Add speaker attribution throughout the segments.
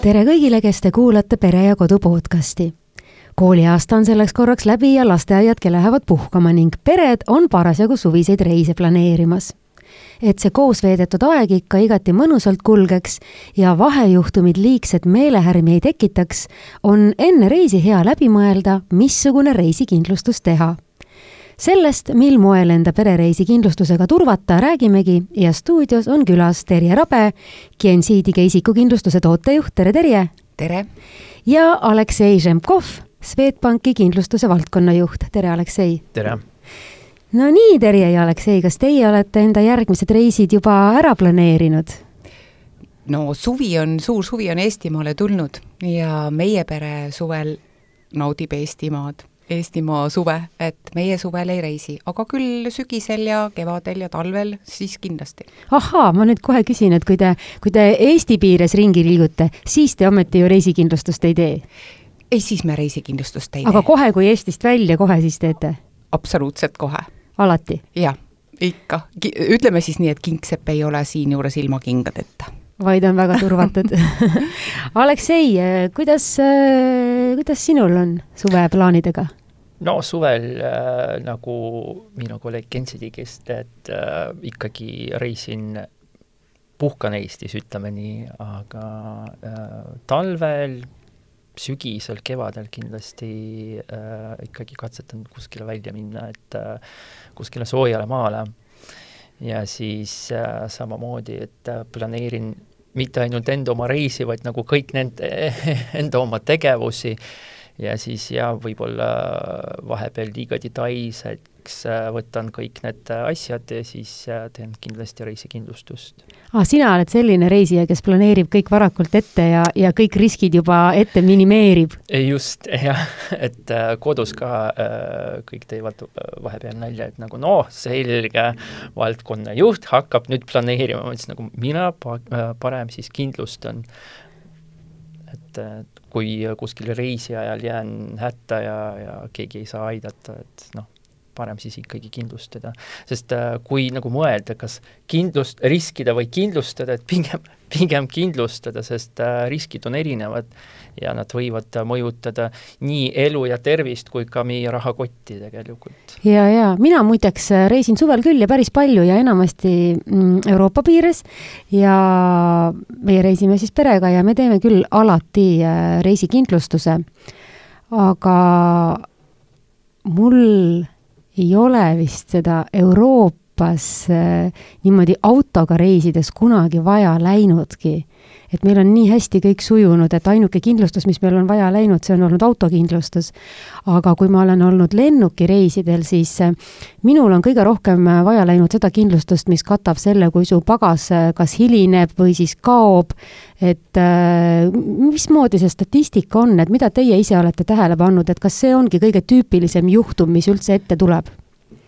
Speaker 1: tere kõigile, kes te kuulate Pere ja Kodu podcasti. kooliaasta on selleks korraks läbi ja lasteaiadki lähevad puhkama ning pered on parasjagu suviseid reise planeerimas. et see koos veedetud aeg ikka igati mõnusalt kulgeks ja vahejuhtumid liigset meelehärmi ei tekitaks, on enne reisi hea läbi mõelda, missugune reisikindlustus teha sellest, mil moel enda perereisi kindlustusega turvata, räägimegi ja stuudios on külas Terje Rabe, Gensiidiga isikukindlustuse tootejuht, tere Terje!
Speaker 2: tere!
Speaker 1: ja Aleksei Žemkov, Swedbanki kindlustuse valdkonnajuht, tere Aleksei!
Speaker 3: tere!
Speaker 1: no nii, Terje ja Aleksei, kas teie olete enda järgmised reisid juba ära planeerinud?
Speaker 2: no suvi on, suur suvi on Eestimaale tulnud ja meie pere suvel naudib Eestimaad Eestimaa suve, et meie suvel ei reisi, aga küll sügisel ja kevadel ja talvel siis kindlasti.
Speaker 1: ahaa, ma nüüd kohe küsin, et kui te, kui te Eesti piires ringi liigute, siis te ometi ju reisikindlustust ei tee?
Speaker 2: ei, siis me reisikindlustust ei
Speaker 1: aga
Speaker 2: tee.
Speaker 1: aga kohe, kui Eestist välja, kohe siis teete?
Speaker 2: absoluutselt kohe.
Speaker 1: alati?
Speaker 2: jah, ikka. ütleme siis nii, et kingsepp ei ole siinjuures ilma kingadeta
Speaker 1: vaid on väga turvatud Aleksei, kuidas, kuidas sinul on suveplaanidega?
Speaker 3: No suvel äh, nagu minu kolleeg Gensi digist, et äh, ikkagi reisin, puhkan Eestis, ütleme nii, aga äh, talvel, sügisel, kevadel kindlasti äh, ikkagi katsetan kuskile välja minna, et äh, kuskile soojale maale. ja siis äh, samamoodi, et äh, planeerin mitte ainult enda oma reisi, vaid nagu kõik nende, enda oma tegevusi äh, ja siis jah, võib-olla vahepeal liiga detailseks äh, võtan kõik need asjad ja siis äh, teen kindlasti reisikindlustust
Speaker 1: ah,. sina oled selline reisija, kes planeerib kõik varakult ette ja, ja kõik riskid juba ette minimeerib?
Speaker 3: just, jah, et äh, kodus ka kõik teevad vahepeal nalja, et nagu noh, selge, valdkonnajuht hakkab nüüd planeerima, ma ütlesin nagu mina pa-, parem siis kindlustan et, et kui kuskil reisi ajal jään hätta ja, ja keegi ei saa aidata, et noh, parem siis ikkagi kindlustada. sest äh, kui nagu mõelda, kas kindlust, riskida või kindlustada, et pigem, pigem kindlustada, sest äh, riskid on erinevad ja nad võivad mõjutada nii elu ja tervist kui ka meie rahakotti tegelikult.
Speaker 1: ja, ja mina muideks reisin suvel küll ja päris palju ja enamasti mm, Euroopa piires ja meie reisime siis perega ja me teeme küll alati äh, reisikindlustuse. aga mul ei ole vist seda Euroopas äh, niimoodi autoga reisides kunagi vaja läinudki et meil on nii hästi kõik sujunud, et ainuke kindlustus, mis meil on vaja läinud, see on olnud autokindlustus. aga kui ma olen olnud lennukireisidel, siis äh, minul on kõige rohkem äh, vaja läinud seda kindlustust, mis katab selle, kui su pagas äh, kas hilineb või siis kaob, et mismoodi see statistika on, et mida teie ise olete tähele pannud, et kas see ongi kõige tüüpilisem juhtum, mis üldse ette tuleb?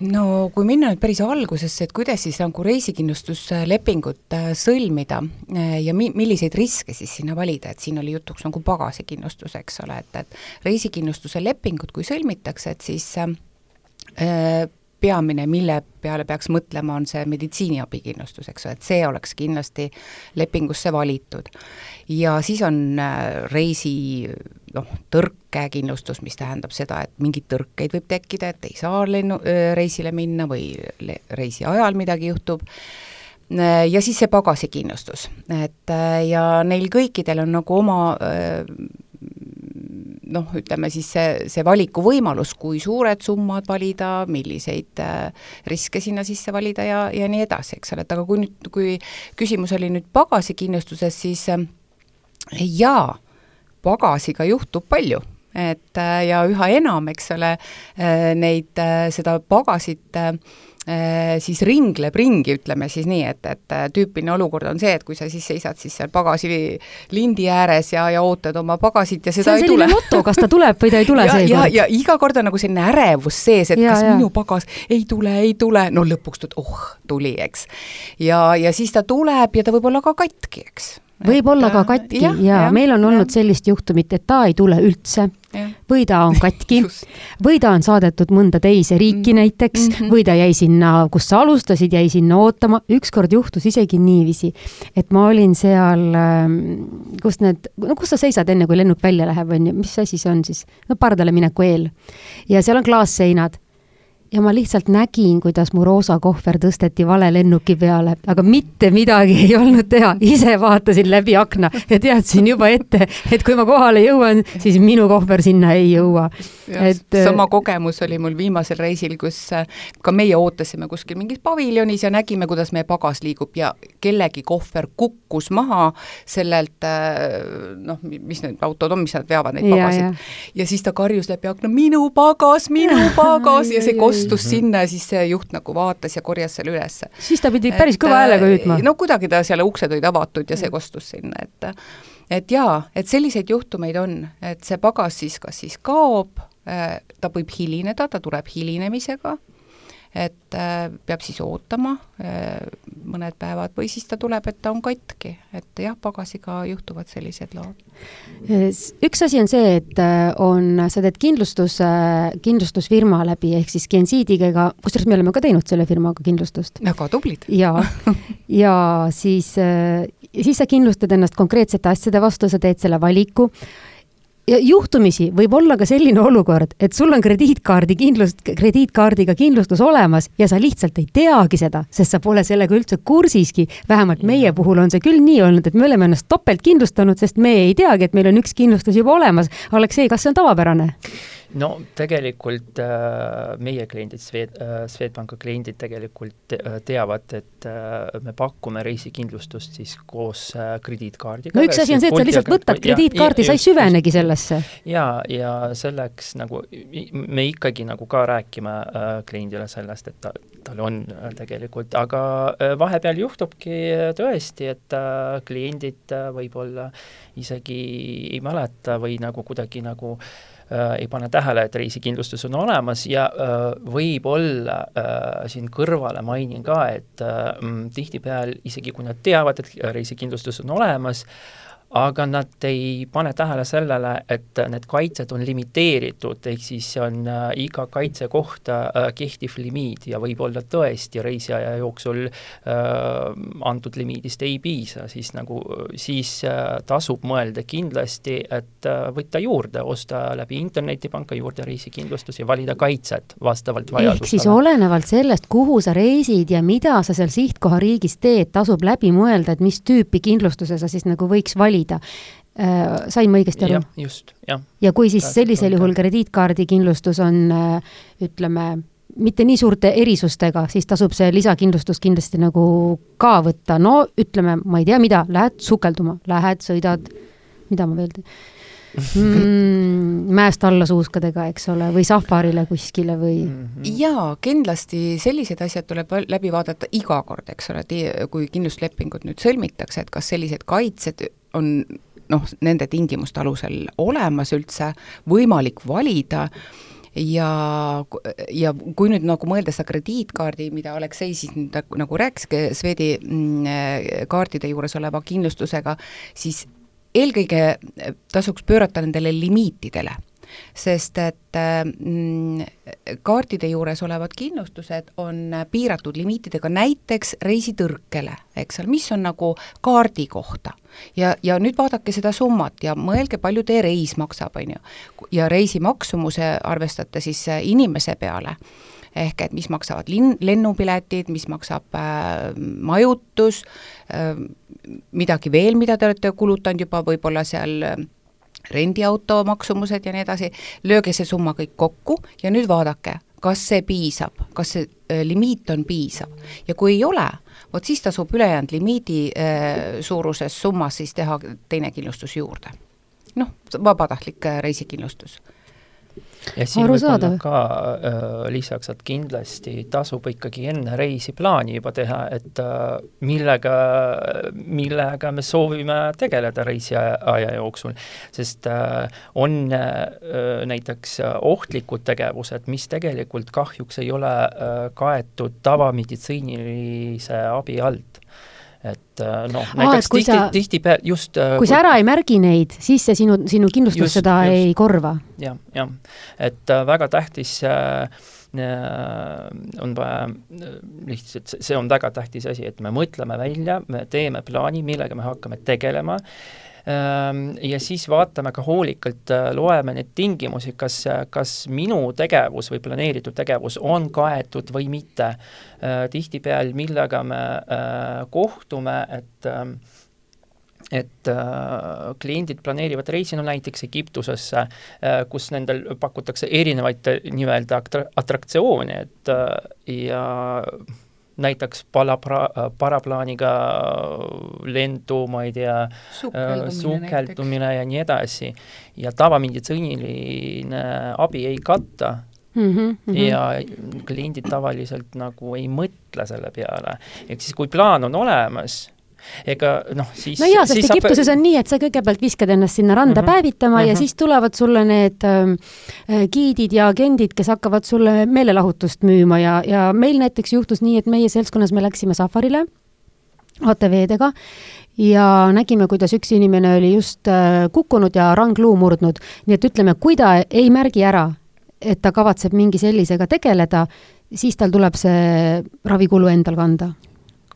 Speaker 2: No kui minna nüüd päris algusesse, et kuidas siis nagu reisikindlustuslepingut äh, sõlmida äh, ja mi-, milliseid riske siis sinna valida, et siin oli jutuks nagu pagasikindlustus, eks ole, et, et reisikindlustuse lepingut, kui sõlmitakse, et siis äh, peamine, mille peale peaks mõtlema, on see meditsiiniabikindlustus, eks ole, et see oleks kindlasti lepingusse valitud. ja siis on äh, reisi noh, tõrkekindlustus, mis tähendab seda, et mingeid tõrkeid võib tekkida, et ei saa lennu, reisile minna või reisi ajal midagi juhtub ja siis see pagasikindlustus, et ja neil kõikidel on nagu oma noh, ütleme siis see, see valikuvõimalus, kui suured summad valida, milliseid äh, riske sinna sisse valida ja, ja nii edasi, eks ole, et aga kui nüüd, kui küsimus oli nüüd pagasikindlustuses, siis äh, jaa, pagasiga juhtub palju. Et äh, ja üha enam, eks ole, neid, seda pagasit äh, siis ringleb ringi, ütleme siis nii, et, et äh, tüüpiline olukord on see, et kui sa siis seisad siis seal pagasi lindi ääres ja, ja ootad oma pagasit ja seda ei tule.
Speaker 1: moto, kas ta tuleb või ta ei tule
Speaker 2: seekord. ja, ja, ja iga kord on nagu selline ärevus sees, et ja, kas ja. minu pagas ei tule, ei tule, no lõpuks tuli, oh, tuli, eks. ja, ja siis ta tuleb ja ta võib olla ka katki, eks
Speaker 1: võib-olla ka katki ja, ja, ja meil on olnud ja. sellist juhtumit, et ta ei tule üldse ja. või ta on katki või ta on saadetud mõnda teise riiki mm. näiteks mm -hmm. või ta jäi sinna, kus sa alustasid, jäi sinna ootama. ükskord juhtus isegi niiviisi, et ma olin seal, ähm, kus need, no kus sa seisad enne, kui lennuk välja läheb, on ju, mis asi see on siis? no pardale mineku eel. ja seal on klaasseinad ja ma lihtsalt nägin, kuidas mu roosa kohver tõsteti vale lennuki peale, aga mitte midagi ei olnud teha, ise vaatasin läbi akna ja teadsin juba ette, et kui ma kohale jõuan, siis minu kohver sinna ei jõua.
Speaker 2: et äh, sama kogemus oli mul viimasel reisil, kus äh, ka meie ootasime kuskil mingis paviljonis ja nägime, kuidas meie pagas liigub ja kellegi kohver kukkus maha sellelt äh, noh, mis need autod on, mis nad veavad, neid pagasid. Ja. ja siis ta karjus läbi akna, minu pagas, minu pagas ja see kostus astus mm -hmm. sinna ja siis see juht nagu vaatas ja korjas selle ülesse.
Speaker 1: siis ta pidi päris kõva häälega hüüdma?
Speaker 2: no kuidagi ta seal uksed olid avatud ja see kostus sinna, et et jaa, et selliseid juhtumeid on, et see pagas siis kas siis kaob, äh, ta võib hilineda, ta tuleb hilinemisega et äh, peab siis ootama äh, mõned päevad või siis ta tuleb, et ta on katki, et jah, pagasiga juhtuvad sellised lood.
Speaker 1: üks asi on see, et äh, on, sa teed kindlustuse, kindlustusfirma läbi ehk siis Gensiidiga, kusjuures me oleme ka teinud selle firmaga kindlustust.
Speaker 2: väga tublid.
Speaker 1: ja, ja siis, siis sa kindlustad ennast konkreetsete asjade vastu, sa teed selle valiku ja juhtumisi võib olla ka selline olukord, et sul on krediitkaardi kindlust, krediitkaardiga kindlustus olemas ja sa lihtsalt ei teagi seda, sest sa pole sellega üldse kursiski. vähemalt meie puhul on see küll nii olnud, et me oleme ennast topelt kindlustanud, sest me ei teagi, et meil on üks kindlustus juba olemas. Aleksei, kas see on tavapärane?
Speaker 3: No tegelikult äh, meie kliendid, Swed- äh,, Swedbanki kliendid tegelikult te, äh, teavad, et äh, me pakume reisikindlustust siis koos äh, krediitkaardiga.
Speaker 1: no üks asi on see, et sa lihtsalt võtad krediitkaardi, sa ei süvenegi sellesse.
Speaker 3: ja, ja selleks nagu me ikkagi nagu ka räägime äh, kliendile sellest, et ta, tal on äh, tegelikult, aga äh, vahepeal juhtubki äh, tõesti, et äh, kliendid äh, võib-olla isegi ei mäleta või nagu kuidagi nagu Äh, ei pane tähele, et reisikindlustus on olemas ja äh, võib-olla äh, siin kõrvale mainin ka, et mm, tihtipeale isegi kui nad teavad, et reisikindlustus on olemas, aga nad ei pane tähele sellele, et need kaitsed on limiteeritud, ehk siis on äh, iga kaitse kohta äh, kehtiv limiit ja võib-olla tõesti reisiaja jooksul äh, antud limiidist ei piisa, siis nagu, siis äh, tasub mõelda kindlasti, et äh, võtta juurde, osta läbi internetipanka juurde reisikindlustus ja valida kaitset vastavalt vajadustele.
Speaker 1: ehk siis olenevalt sellest, kuhu sa reisid ja mida sa seal sihtkohariigis teed, tasub läbi mõelda, et mis tüüpi kindlustuse sa siis nagu võiks valida valida. Äh, sain ma õigesti aru?
Speaker 3: just, jah.
Speaker 1: ja kui siis sellisel juhul krediitkaardi kindlustus on äh, ütleme, mitte nii suurte erisustega, siis tasub see lisakindlustus kindlasti nagu ka võtta, no ütleme, ma ei tea, mida, lähed sukelduma, lähed, sõidad, mida ma veel teen mm, mäest alla suuskadega, eks ole, või safarile kuskile või?
Speaker 2: Mhm. jaa, kindlasti sellised asjad tuleb läbi vaadata iga kord, eks ole, kui kindlustuslepingud nüüd sõlmitakse, et kas sellised kaitsed on noh, nende tingimuste alusel olemas üldse, võimalik valida. Ja, ja kui nüüd nagu mõelda seda krediitkaardi, mida Aleksei siis nüüd nagu rääkis, Swedi mm, kaartide juures oleva kindlustusega, siis eelkõige tasuks pöörata nendele limiitidele sest et mm, kaartide juures olevad kindlustused on piiratud limiitidega näiteks reisitõrkele, eks ole, mis on nagu kaardi kohta. ja, ja nüüd vaadake seda summat ja mõelge, palju teie reis maksab, on ju. ja reisi maksumuse arvestate siis inimese peale ehk et mis maksavad linn, lennupiletid, mis maksab äh, majutus äh,, midagi veel, mida te olete kulutanud juba võib-olla seal äh, rendiauto maksumused ja nii edasi, lööge see summa kõik kokku ja nüüd vaadake, kas see piisab, kas see äh, limiit on piisav ja kui ei ole, vot siis tasub ülejäänud limiidi äh, suuruses summas siis teha teine kindlustus juurde. noh, vabatahtlik äh, reisikindlustus
Speaker 3: ja siin võib-olla ka äh, lisaks, et kindlasti tasub ikkagi enne reisi plaani juba teha, et äh, millega, millega me soovime tegeleda reisiaja jooksul, sest äh, on näiteks ohtlikud tegevused, mis tegelikult kahjuks ei ole kaetud tavameditsiinilise abi alt et noh, näiteks
Speaker 1: kui
Speaker 3: tihti
Speaker 1: sa-,
Speaker 3: tihtipeale just
Speaker 1: kui sa ära ei märgi neid, siis see sinu, sinu kindlustus
Speaker 3: Just,
Speaker 1: seda
Speaker 3: just.
Speaker 1: ei korva.
Speaker 3: jah, jah, et äh, väga tähtis äh, äh, on vaja äh, lihtsalt, see on väga tähtis asi, et me mõtleme välja, me teeme plaani, millega me hakkame tegelema ähm, ja siis vaatame ka hoolikalt, loeme neid tingimusi, kas, kas minu tegevus või planeeritud tegevus on kaetud või mitte. tihtipeale, millega me äh, kohtume, et ähm, et äh, kliendid planeerivad reisi, no näiteks Egiptusesse äh,, kus nendel pakutakse erinevaid äh, nii-öelda atra- atraktsioone, et äh, ja näiteks palapra-, paraplaaniga lendu, ma ei tea, sukeldumine ja nii edasi. ja tavameditsiiniline abi ei katta
Speaker 1: Mm -hmm, mm -hmm.
Speaker 3: ja kliendid tavaliselt nagu ei mõtle selle peale. ehk siis, kui plaan on olemas, ega noh, siis
Speaker 1: no jaa, sest Egiptuses on nii, et sa kõigepealt viskad ennast sinna randa mm. -hmm. päevitama mm -hmm. ja
Speaker 3: Mhm.
Speaker 1: siis tulevad sulle need ähm, äh, giidid ja agendid, kes hakkavad sulle meelelahutust müüma ja, ja meil näiteks juhtus nii, et meie seltskonnas me läksime safarile ATV-dega ja nägime, kuidas üks inimene oli just äh, kukkunud ja rangluu murdnud. nii et ütleme, kui ta ei märgi ära, et ta kavatseb mingi sellisega tegeleda, siis tal tuleb see ravikulu endal kanda.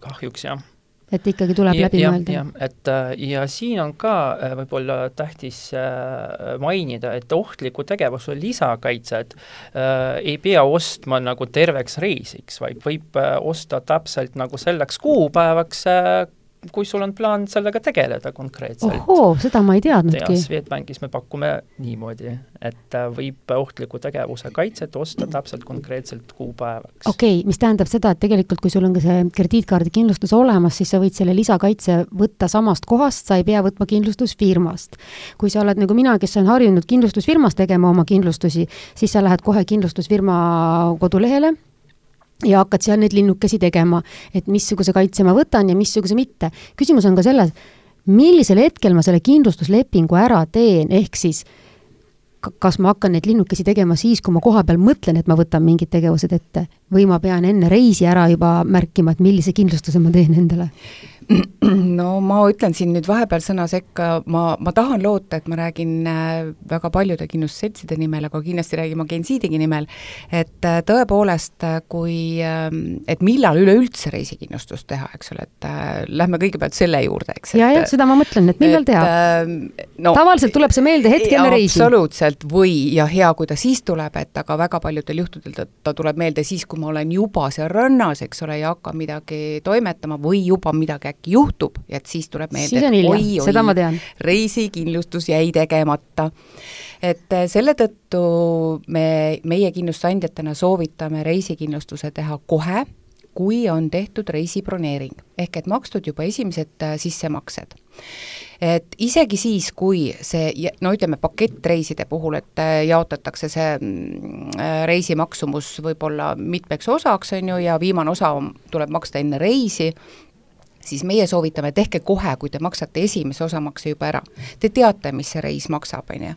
Speaker 3: kahjuks jah
Speaker 1: et ikkagi tuleb
Speaker 3: ja,
Speaker 1: läbi
Speaker 3: ja,
Speaker 1: mõelda.
Speaker 3: et äh, ja siin on ka äh, võib-olla tähtis äh, mainida, et ohtliku tegevuse lisakaitset äh, ei pea ostma nagu terveks reisiks, vaid võib osta täpselt nagu selleks kuupäevaks äh,, kui sul on plaan sellega tegeleda konkreetselt.
Speaker 1: ohoo, seda ma ei teadnudki.
Speaker 3: Swedbankis me pakume niimoodi, et äh, võib ohtliku tegevuse kaitset osta täpselt konkreetselt kuupäevaks.
Speaker 1: okei okay,, mis tähendab seda, et tegelikult kui sul on ka see krediitkaardikindlustus olemas, siis sa võid selle lisakaitse võtta samast kohast, sa ei pea võtma kindlustusfirmast. kui sa oled nagu mina, kes on harjunud kindlustusfirmas tegema oma kindlustusi, siis sa lähed kohe kindlustusfirma kodulehele ja hakkad seal neid linnukesi tegema, et missuguse kaitse ma võtan ja missuguse mitte. küsimus on ka selles, millisel hetkel ma selle kindlustuslepingu ära teen, ehk siis ka- kas ma hakkan neid linnukesi tegema siis, kui ma kohapeal mõtlen, et ma võtan mingid tegevused ette või ma pean enne reisi ära juba märkima, et millise kindlustuse ma teen endale?
Speaker 2: No ma ütlen siin nüüd vahepeal sõna sekka, ma, ma tahan loota, et ma räägin äh, väga paljude kindlustusseltside nimel, aga kindlasti räägin ma Gensiidigi nimel, et äh, tõepoolest, äh, kui, et millal üleüldse reisikindlustust teha, eks ole, et lähme kõigepealt selle juurde, eks.
Speaker 1: ja, jah, seda ma mõtlen, et millal teha.
Speaker 2: no,
Speaker 1: tavaliselt tuleb see meelde hetk enne reisi.
Speaker 2: absoluutselt, või, ja hea, kui ta siis tuleb, et aga väga paljudel juhtudel ta, ta tuleb meelde siis, kui ma olen juba seal rannas, eks ole, ja hakkan midagi toimetama või juba midagi äkki juhtub, et siis tuleb meelde,
Speaker 1: on seda ma tean.
Speaker 2: reisikindlustus jäi tegemata. et äh, selle tõttu me, meie kindlustusandjatena soovitame reisikindlustuse teha kohe, kui on tehtud reisibroneering, ehk et makstud juba esimesed äh, sissemaksed et isegi siis, kui see, no ütleme, pakettreiside puhul, et äh, jaotatakse see mm, reisi maksumus võib-olla mitmeks osaks, on ju, ja viimane osa tuleb maksta enne reisi, siis meie soovitame, tehke kohe, kui te maksate esimese osamakse juba ära. Te teate, mis see reis maksab, on ju.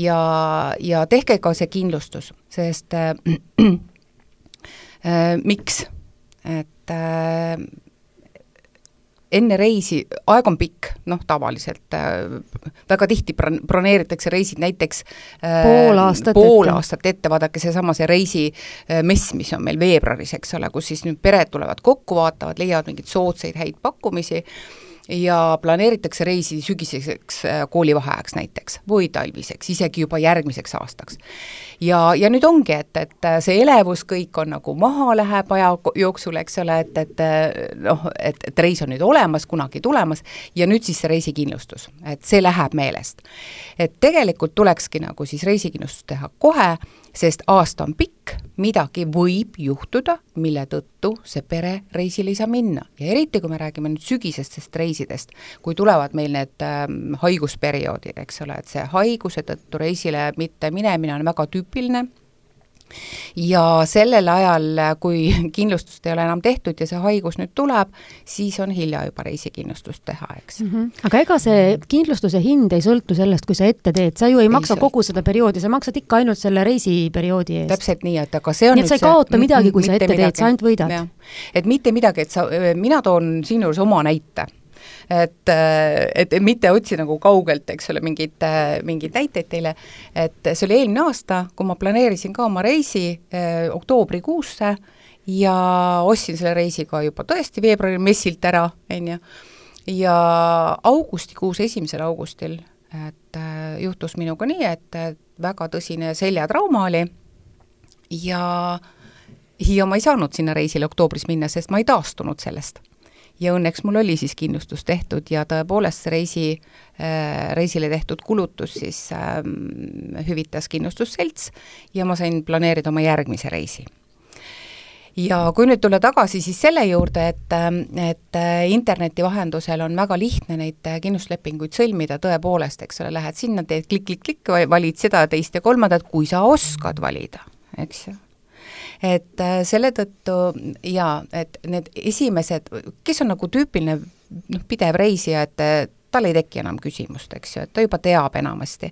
Speaker 2: Ja, ja tehke ka see kindlustus, sest äh, äh, miks? et äh, enne reisi, aeg on pikk, noh tavaliselt äh, väga tihti bron-, broneeritakse reisid näiteks
Speaker 1: äh, pool aastat
Speaker 2: pool
Speaker 1: ette.
Speaker 2: aastat ette, vaadake seesama see reisimess, mis on meil veebruaris, eks ole, kus siis nüüd pered tulevad kokku, vaatavad, leiavad mingeid soodsaid häid pakkumisi ja planeeritakse reisi sügiseseks koolivaheajaks näiteks või talviseks, isegi juba järgmiseks aastaks. ja, ja nüüd ongi, et, et see elevus kõik on nagu maha läheb aja jooksul, eks ole, et, et noh, et, et reis on nüüd olemas, kunagi tulemas ja nüüd siis see reisikindlustus, et see läheb meelest. et tegelikult tulekski nagu siis reisikindlustust teha kohe, sest aasta on pikk, midagi võib juhtuda, mille tõttu see pere reisile ei saa minna. Ja eriti, kui me räägime nüüd sügisestest reisidest, kui tulevad meil need ähm, haigusperioodid, eks ole, et see haiguse tõttu reisile mitte minemine on väga tüüpiline ja sellel ajal, kui kindlustust ei ole enam tehtud ja see haigus nüüd tuleb, siis on hilja juba reisikindlustust teha, eks
Speaker 1: mm. -hmm. aga ega see kindlustuse hind ei sõltu sellest, kui sa ette teed, sa ju ei, ei maksa sõlt. kogu seda perioodi, sa maksad ikka ainult selle reisiperioodi eest.
Speaker 2: täpselt nii, et aga see on
Speaker 1: nii et sa ei kaota midagi, kui sa ette midagi. teed, sa ainult võidad.
Speaker 2: et mitte midagi, et sa, mina toon siinjuures oma näite et, et mitte otsi nagu kaugelt, eks ole, mingeid, mingeid näiteid teile, et see oli eelmine aasta, kui ma planeerisin ka oma reisi eh, oktoobrikuusse ja ostsin selle reisi ka juba tõesti veebruari messilt ära, on ju, ja augustikuus, esimesel augustil, et juhtus minuga nii, et väga tõsine seljatrauma oli. Ja ja ma ei saanud sinna reisile oktoobris minna, sest ma ei taastunud sellest ja õnneks mul oli siis kindlustus tehtud ja tõepoolest see reisi, äh, reisile tehtud kulutus siis äh, hüvitas kindlustusselts ja ma sain planeerida oma järgmise reisi. Ja kui nüüd tulla tagasi siis selle juurde, et, et interneti vahendusel on väga lihtne neid kindlustuslepinguid sõlmida, tõepoolest, eks ole, lähed sinna, teed klikk-klikk-klikk, valid seda, teist ja kolmandat, kui sa oskad valida, eks ju et äh, selle tõttu jaa, et need esimesed, kes on nagu tüüpiline noh, pidev reisija, et äh, tal ei teki enam küsimust, eks ju, et ta juba teab enamasti.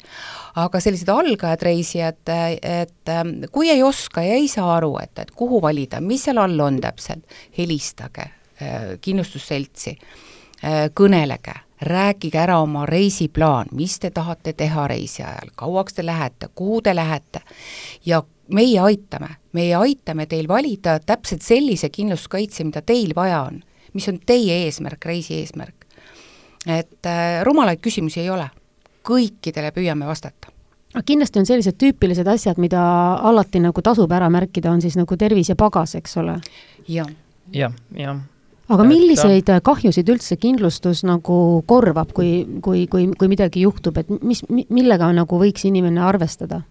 Speaker 2: aga sellised algajad reisijad, et ähm, kui ei oska ja ei saa aru, et, et kuhu valida, mis seal all on täpselt, helistage äh, kindlustusseltsi, kõnelege, rääkige ära oma reisiplaan, mis te tahate teha reisi ajal, kauaks te lähete, kuhu te lähete ja meie aitame, meie aitame teil valida täpselt sellise kindlustuskaitse, mida teil vaja on, mis on teie eesmärk, reisi eesmärk. et äh, rumalaid küsimusi ei ole, kõikidele püüame vastata
Speaker 1: aga kindlasti on sellised tüüpilised asjad, mida alati nagu tasub ära märkida, on siis nagu tervis ja pagas, eks ole
Speaker 2: ja..
Speaker 3: jah, jah.
Speaker 1: aga milliseid et... kahjusid üldse kindlustus nagu korvab, kui, kui, kui, kui midagi juhtub, et mis, millega nagu võiks inimene arvestada?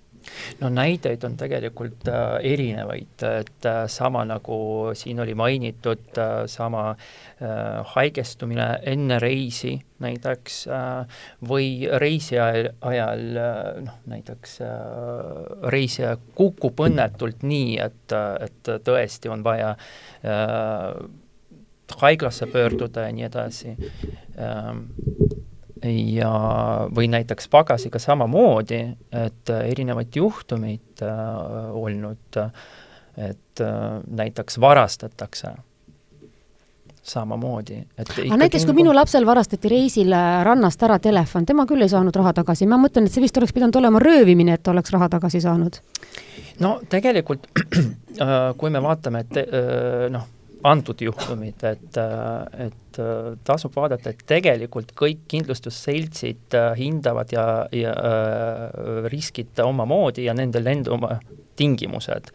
Speaker 3: No näiteid on tegelikult äh, erinevaid, et äh, sama nagu siin oli mainitud äh,, sama äh, haigestumine enne reisi näiteks äh, või reisi ajal, ajal äh, noh, näiteks äh, reisija kukub õnnetult nii, et, et tõesti on vaja äh, haiglasse pöörduda ja nii edasi ähm, ja, või näiteks pagasiga samamoodi, et äh, erinevaid juhtumeid äh, olnud, et äh, näiteks varastatakse samamoodi, et
Speaker 1: aga näiteks, kui minu lapsel varastati reisil äh, rannast ära telefon, tema küll ei saanud raha tagasi, ma mõtlen, et see vist oleks pidanud olema röövimine, et oleks raha tagasi saanud.
Speaker 3: no tegelikult kui me vaatame, et noh, antud juhtumid, et, et tasub vaadata, et tegelikult kõik kindlustusseltsid äh, hindavad ja, ja äh, riskid omamoodi ja nendel enda oma tingimused.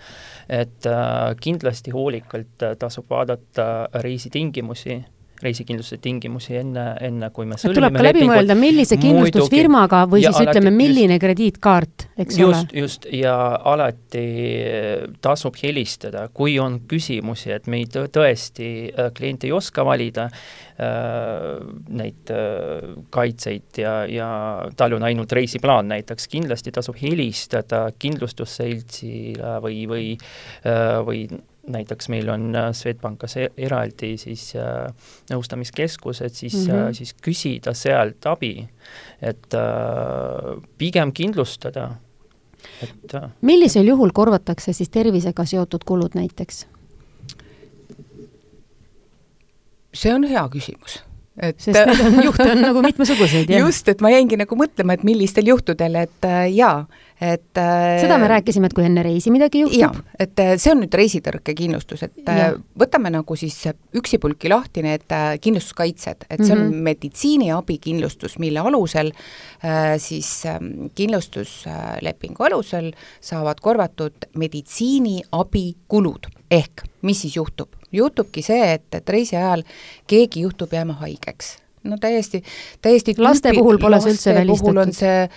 Speaker 3: et äh, kindlasti hoolikalt tasub vaadata reisitingimusi reisikindlustuse tingimusi enne, enne kui me sõlmime
Speaker 1: tuleb ka läbi mõelda, millise kindlustusfirmaga või siis ütleme, milline krediitkaart, eks
Speaker 3: just,
Speaker 1: ole.
Speaker 3: just, ja alati tasub helistada, kui on küsimusi, et me ei tõesti, äh, klient ei oska valida äh, neid äh, kaitseid ja, ja tal on ainult reisiplaan näiteks, kindlasti tasub helistada kindlustusseltsile või, või, või näiteks meil on äh, Swedbankis e-, eraldi siis äh, nõustamiskeskused, siis mm, -hmm. siis küsida sealt abi, et äh, pigem kindlustada,
Speaker 1: et äh, millisel juhul korvatakse siis tervisega seotud kulud näiteks?
Speaker 2: see on hea küsimus
Speaker 1: et sest neid on, juhte on nagu mitmesuguseid,
Speaker 2: jah? just, et ma jäingi nagu mõtlema, et millistel juhtudel, et äh, jaa, et
Speaker 1: äh, seda me rääkisime, et kui enne reisi midagi juhtub.
Speaker 2: et äh, see on nüüd reisitõrkekindlustus, et äh, ja. võtame nagu siis üksipulki lahti need kindlustuskaitsed, et see on mm -hmm. meditsiiniabikindlustus, mille alusel siis ähm, kindlustuslepingu alusel saavad korvatud meditsiiniabikulud. ehk mis siis juhtub? juhtubki see, et, et reisi ajal keegi juhtub jääma haigeks no täiesti, täiesti
Speaker 1: laste puhul pole see üldse välistatud?
Speaker 2: see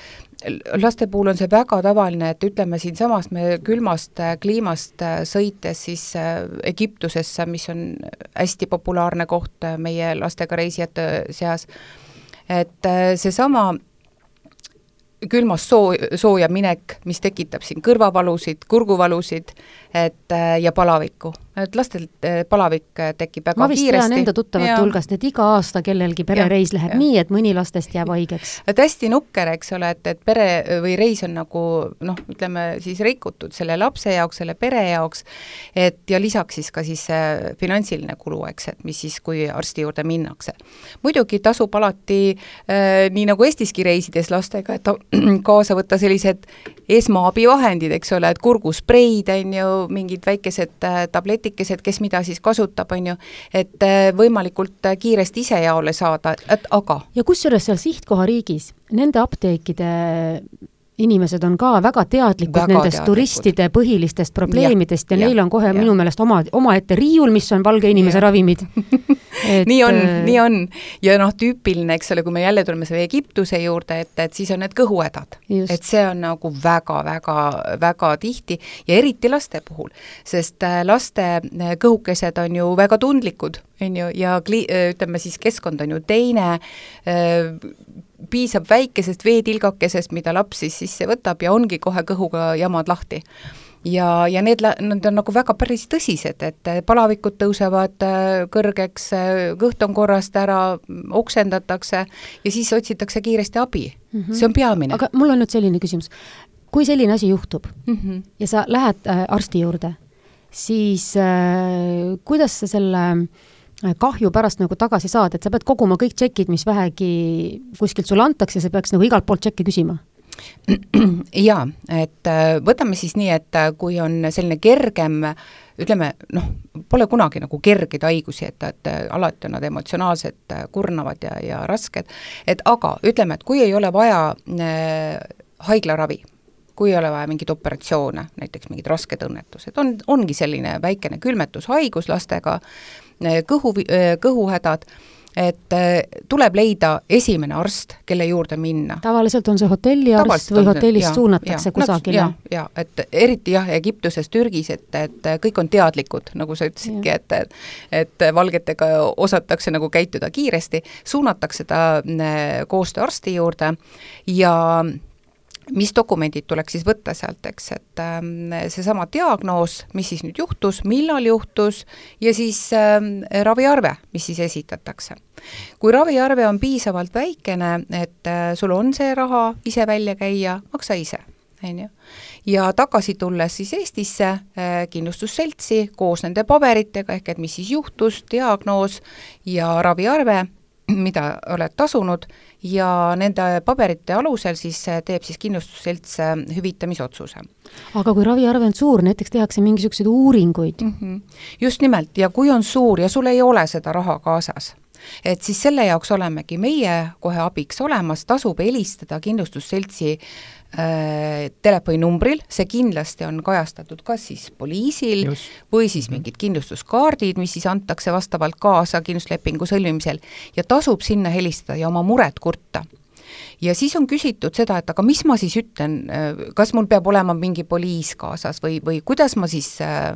Speaker 2: laste puhul on see väga tavaline, et ütleme siinsamast me külmast äh, kliimast äh, sõites siis äh, Egiptusesse, mis on hästi populaarne koht meie lastega reisijate seas, et seesama külmast soo, sooja minek, mis tekitab siin kõrvavalusid, kurguvalusid, et ja palavikku et lastel eh, palavik eh, tekib väga
Speaker 1: ma vist
Speaker 2: kiiresti.
Speaker 1: tean enda tuttavate hulgast, et iga aasta kellelgi perereis läheb ja. nii, et mõni lastest jääb haigeks.
Speaker 2: et hästi nukker, eks ole, et, et pere või reis on nagu noh, ütleme siis rikutud selle lapse jaoks, selle pere jaoks, et ja lisaks siis ka siis see finantsiline kulu, eks, et mis siis, kui arsti juurde minnakse. muidugi tasub alati äh, nii nagu Eestiski reisides lastega, et kaasa võtta sellised esmaabivahendid, eks ole, et kurguspreid, on ju, mingid väikesed äh, tabletikesed, kes mida siis kasutab, on ju, et äh, võimalikult äh, kiiresti ise jaole saada, et aga
Speaker 1: ja kusjuures seal sihtkohariigis nende apteekide inimesed on ka väga teadlikud väga nendest teadlikud. turistide põhilistest probleemidest ja, ja neil on kohe ja. minu meelest oma, omaette riiul, mis on valge inimese ja. ravimid
Speaker 2: et.... nii on, äh, nii on. ja noh, tüüpiline, eks ole, kui me jälle tuleme selle Egiptuse juurde, et, et siis on need kõhuhädad. et see on nagu väga-väga, väga tihti ja eriti laste puhul, sest äh, laste äh, kõhukesed on ju väga tundlikud, on ju, ja kli-, ütleme siis keskkond on ju teine, piisab väikesest veetilgakesest, mida laps siis sisse võtab ja ongi kohe kõhuga jamad lahti ja, ja need, need on nagu väga päris tõsised, et palavikud tõusevad äh, kõrgeks, äh, kõht on korrast ära, oksendatakse ja siis otsitakse kiiresti abi mm. -hmm. see on peamine.
Speaker 1: aga mul on nüüd selline küsimus. kui selline asi juhtub mm -hmm. ja sa lähed äh, arsti juurde, siis äh, kuidas sa selle äh, kahju pärast nagu tagasi saada, et sa pead koguma kõik tšekid, mis vähegi kuskilt sulle antakse, sa peaks nagu igalt poolt tšekke küsima?
Speaker 2: jaa, et äh, võtame siis nii, et äh, kui on selline kergem ütleme noh, pole kunagi nagu kergeid haigusi, et, et äh, alati on nad emotsionaalselt kurnavad ja, ja rasked, et aga ütleme, et kui ei ole vaja äh, haiglaravi, kui ei ole vaja mingeid operatsioone, näiteks mingid rasked õnnetused, on, ongi selline väikene külmetushaigus lastega, kõhu, äh, kõhuhädad, et äh, tuleb leida esimene arst, kelle juurde minna.
Speaker 1: tavaliselt on see hotelliarst või hotellist ja, suunatakse ja, kusagile?
Speaker 2: ja, ja et eriti jah, Egiptuses, Türgis, et, et kõik on teadlikud, nagu sa ütlesidki, et et valgetega osatakse nagu käituda kiiresti, suunatakse ta koostööarsti juurde ja mis dokumendid tuleks siis võtta sealt, eks, et äh, seesama diagnoos, mis siis nüüd juhtus, millal juhtus ja siis äh, raviarve, mis siis esitatakse. kui raviarve on piisavalt väikene, et äh, sul on see raha ise välja käia, maksa ise, on ju. ja tagasi tulles siis Eestisse äh, kindlustusseltsi koos nende paberitega, ehk et mis siis juhtus, diagnoos ja raviarve mida oled tasunud ja nende paberite alusel siis äh, teeb siis kindlustusselts äh, hüvitamisotsuse.
Speaker 1: aga kui raviarve on suur, näiteks tehakse mingisuguseid uuringuid mm?
Speaker 2: -hmm. just nimelt, ja kui on suur ja sul ei ole seda raha kaasas, et siis selle jaoks olemegi meie kohe abiks olemas, tasub helistada kindlustusseltsi telefoninumbril, see kindlasti on kajastatud kas siis poliisil Just. või siis mhm. mingid kindlustuskaardid, mis siis antakse vastavalt kaasa kindlustuslepingu sõlmimisel ja tasub sinna helistada ja oma muret kurta ja siis on küsitud seda, et aga mis ma siis ütlen, äh, kas mul peab olema mingi poliis kaasas või, või kuidas ma siis äh,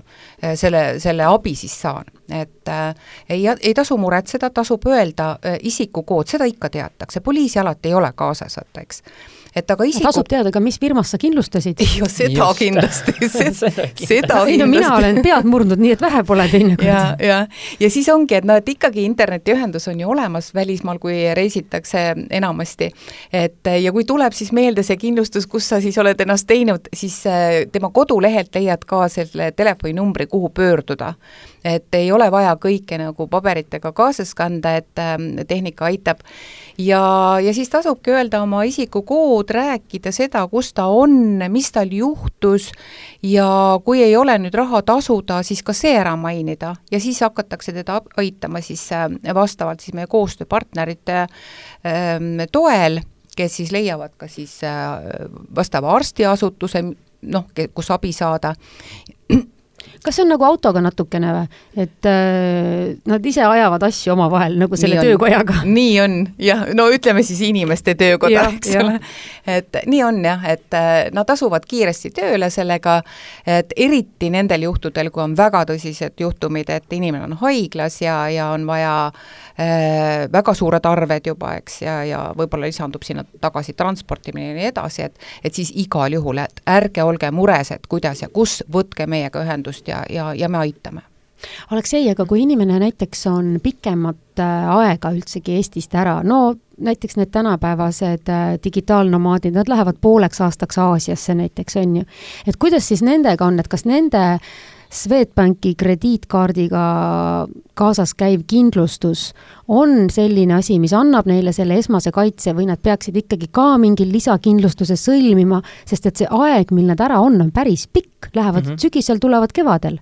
Speaker 2: selle, selle abi siis saan. et äh, ei, ei tasu muretseda, tasub öelda äh, isikukood, seda ikka teatakse, poliisi alati ei ole kaasas, vaata eks et aga isiku...
Speaker 1: tasub teada ka, mis firmas sa kindlustasid.
Speaker 2: ja seda Just. kindlasti seda, seda
Speaker 1: ei no mina olen pead murdnud, nii et vähe pole teinekord.
Speaker 2: ja, ja, ja siis ongi, et noh, et ikkagi internetiühendus on ju olemas välismaal, kui reisitakse enamasti. et ja kui tuleb siis meelde see kindlustus, kus sa siis oled ennast teinud, siis äh, tema kodulehelt leiad ka selle telefoninumbri, kuhu pöörduda et ei ole vaja kõike nagu paberitega kaasas kanda, et äh, tehnika aitab. ja, ja siis tasubki öelda oma isikukood, rääkida seda, kus ta on, mis tal juhtus ja kui ei ole nüüd raha tasuda, siis ka see ära mainida ja siis hakatakse teda aitama siis äh, vastavalt siis meie koostööpartnerite äh, toel kes siis leiavad ka siis äh, vastava arstiasutuse, noh, kus abi saada
Speaker 1: kas see on nagu autoga natukene või, et äh, nad ise ajavad asju omavahel nagu selle nii töökojaga?
Speaker 2: nii on jah, no ütleme siis inimeste töökoda, eks ole. et nii on jah, et äh, nad asuvad kiiresti tööle sellega, et eriti nendel juhtudel, kui on väga tõsised juhtumid, et inimene on haiglas ja, ja on vaja väga suured arved juba, eks, ja, ja võib-olla lisandub sinna tagasi transportimine ja nii edasi, et et siis igal juhul, et ärge olge mures, et kuidas ja kus, võtke meiega ühendust ja, ja, ja me aitame
Speaker 1: Aleksei, aga kui inimene näiteks on pikemat äh, aega üldsegi Eestist ära, no näiteks need tänapäevased äh, digitaalnomaadid, nad lähevad pooleks aastaks Aasiasse näiteks, on ju. et kuidas siis nendega on, et kas nende Swedbanki krediitkaardiga kaasas käiv kindlustus on selline asi, mis annab neile selle esmase kaitse või nad peaksid ikkagi ka mingi lisakindlustuse sõlmima, sest et see aeg, mil nad ära on, on päris pikk, lähevad mm -hmm. sügisel, tulevad kevadel.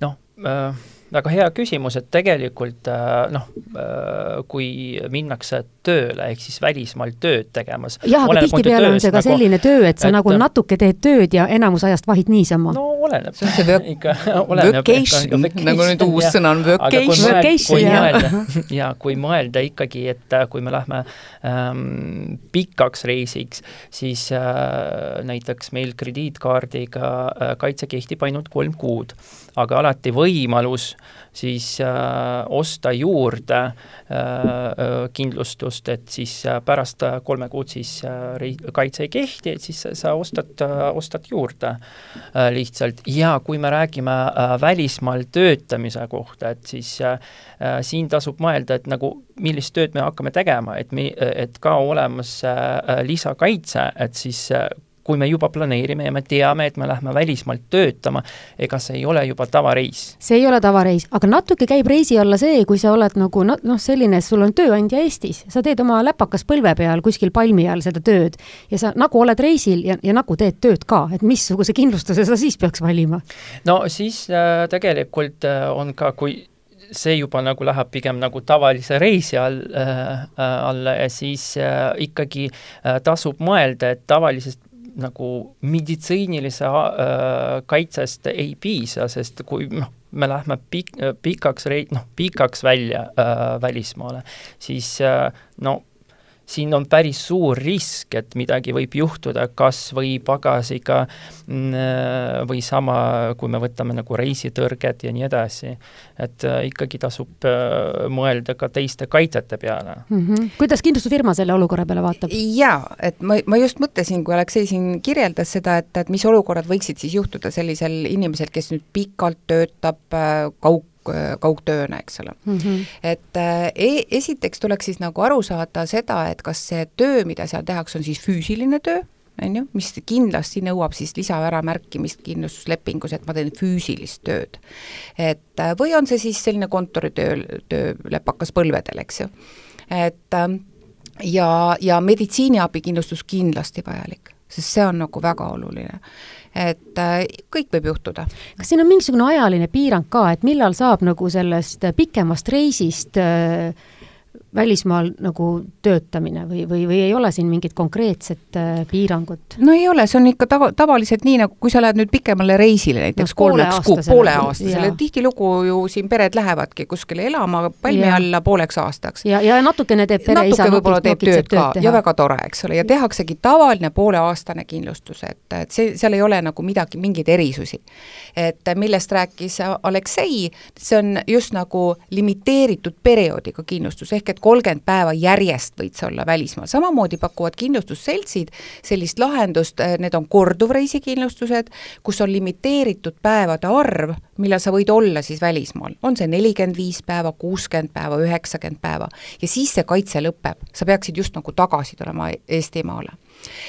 Speaker 3: noh äh väga hea küsimus, et tegelikult äh, noh, äh, kui minnakse tööle, ehk siis välismaal tööd tegemas.
Speaker 1: jah, aga tihtipeale on see ka nagu, selline töö, et sa et, nagu natuke teed tööd ja enamus ajast vahid niisama.
Speaker 3: no oleneb.
Speaker 2: see on see vök-, vacation, nagu nüüd uus sõna on vacation.
Speaker 3: kui mõelda, ja kui mõelda ikkagi, et äh, kui me lähme ähm, pikaks reisiks, siis äh, näiteks meil krediitkaardiga äh, kaitse kehtib ainult kolm kuud aga alati võimalus siis äh, osta juurde äh, äh kindlustust, et siis pärast kolme kuud siis kaitse ei kehti, et siis sa ostad ostad juurde lihtsalt. Ja kui me räägime välismaal töötamise kohta, et siis siin tasub mõelda, et nagu millist tööd me hakkame tegema, et me, et ka olemas lisakaitse, et siis kui me juba planeerime ja me teame, et me lähme välismaalt töötama, ega see ei ole juba tavareis.
Speaker 1: see ei ole tavareis, aga natuke käib reisi alla see, kui sa oled nagu noh, selline, sul on tööandja Eestis, sa teed oma läpakas põlve peal kuskil palmi all seda tööd ja sa nagu oled reisil ja, ja nagu teed tööd ka, et missuguse kindlustuse sa siis peaks valima?
Speaker 3: no siis äh, tegelikult äh, on ka, kui see juba nagu läheb pigem nagu tavalise reisi all äh,, äh alla ja siis äh, ikkagi äh, tasub mõelda, et tavalisest nagu meditsiinilise äh, kaitsest ei piisa, sest kui noh, me lähme pik-, pikaks rei-, noh, pikaks välja äh, välismaale, siis äh, no siin on päris suur risk, et midagi võib juhtuda kas või pagasiga mm, või sama, kui me võtame nagu reisitõrged ja nii edasi. et äh, ikkagi tasub äh, mõelda ka teiste kaitsete peale
Speaker 1: mm. -hmm. kuidas kindlustusfirma selle olukorra peale vaatab?
Speaker 2: jaa, et ma, ma just mõtlesin, kui Aleksei siin kirjeldas seda, et, et mis olukorrad võiksid siis juhtuda sellisel inimesel, kes nüüd pikalt töötab äh, kaug-, kaugtööna, eks ole mm. -hmm. et äh, e esiteks tuleks siis nagu aru saada seda, et kas see töö, mida seal tehakse, on siis füüsiline töö, on ju, mis kindlasti nõuab siis lisaäramärkimist kindlustuslepingus, et ma teen füüsilist tööd. et äh, või on see siis selline kontoritöö, töö läpakas põlvedel, eks ju. et äh, ja, ja meditsiiniabikindlustus kindlasti vajalik, sest see on nagu väga oluline et äh, kõik võib juhtuda.
Speaker 1: kas siin on mingisugune ajaline piirang ka, et millal saab nagu sellest pikemast reisist äh, välismaal nagu töötamine või, või, või ei ole siin mingit konkreetset äh, piirangut?
Speaker 2: no ei ole, see on ikka tava, tavaliselt nii, nagu kui sa lähed nüüd pikemale reisile, näiteks no, kolmeks kuu, pooleaastasele, tihtilugu ju siin pered lähevadki kuskile elama palmi ja. alla pooleks aastaks.
Speaker 1: ja, ja natukene teeb pereisa
Speaker 2: natuke võib-olla teeb tööd ka teha. ja väga tore, eks ole, ja tehaksegi tavaline pooleaastane kindlustus, et, et see, seal ei ole nagu midagi, mingeid erisusi. et millest rääkis Aleksei, see on just nagu limiteeritud perioodiga kindlustus, ehk et kolmkümmend päeva järjest võid sa olla välismaal, samamoodi pakuvad kindlustusseltsid sellist lahendust, äh, need on korduvreisikindlustused, kus on limiteeritud päevade arv, millal sa võid olla siis välismaal, on see nelikümmend viis päeva, kuuskümmend päeva, üheksakümmend päeva. Ja siis see kaitse lõpeb, sa peaksid just nagu tagasi tulema Eestimaale.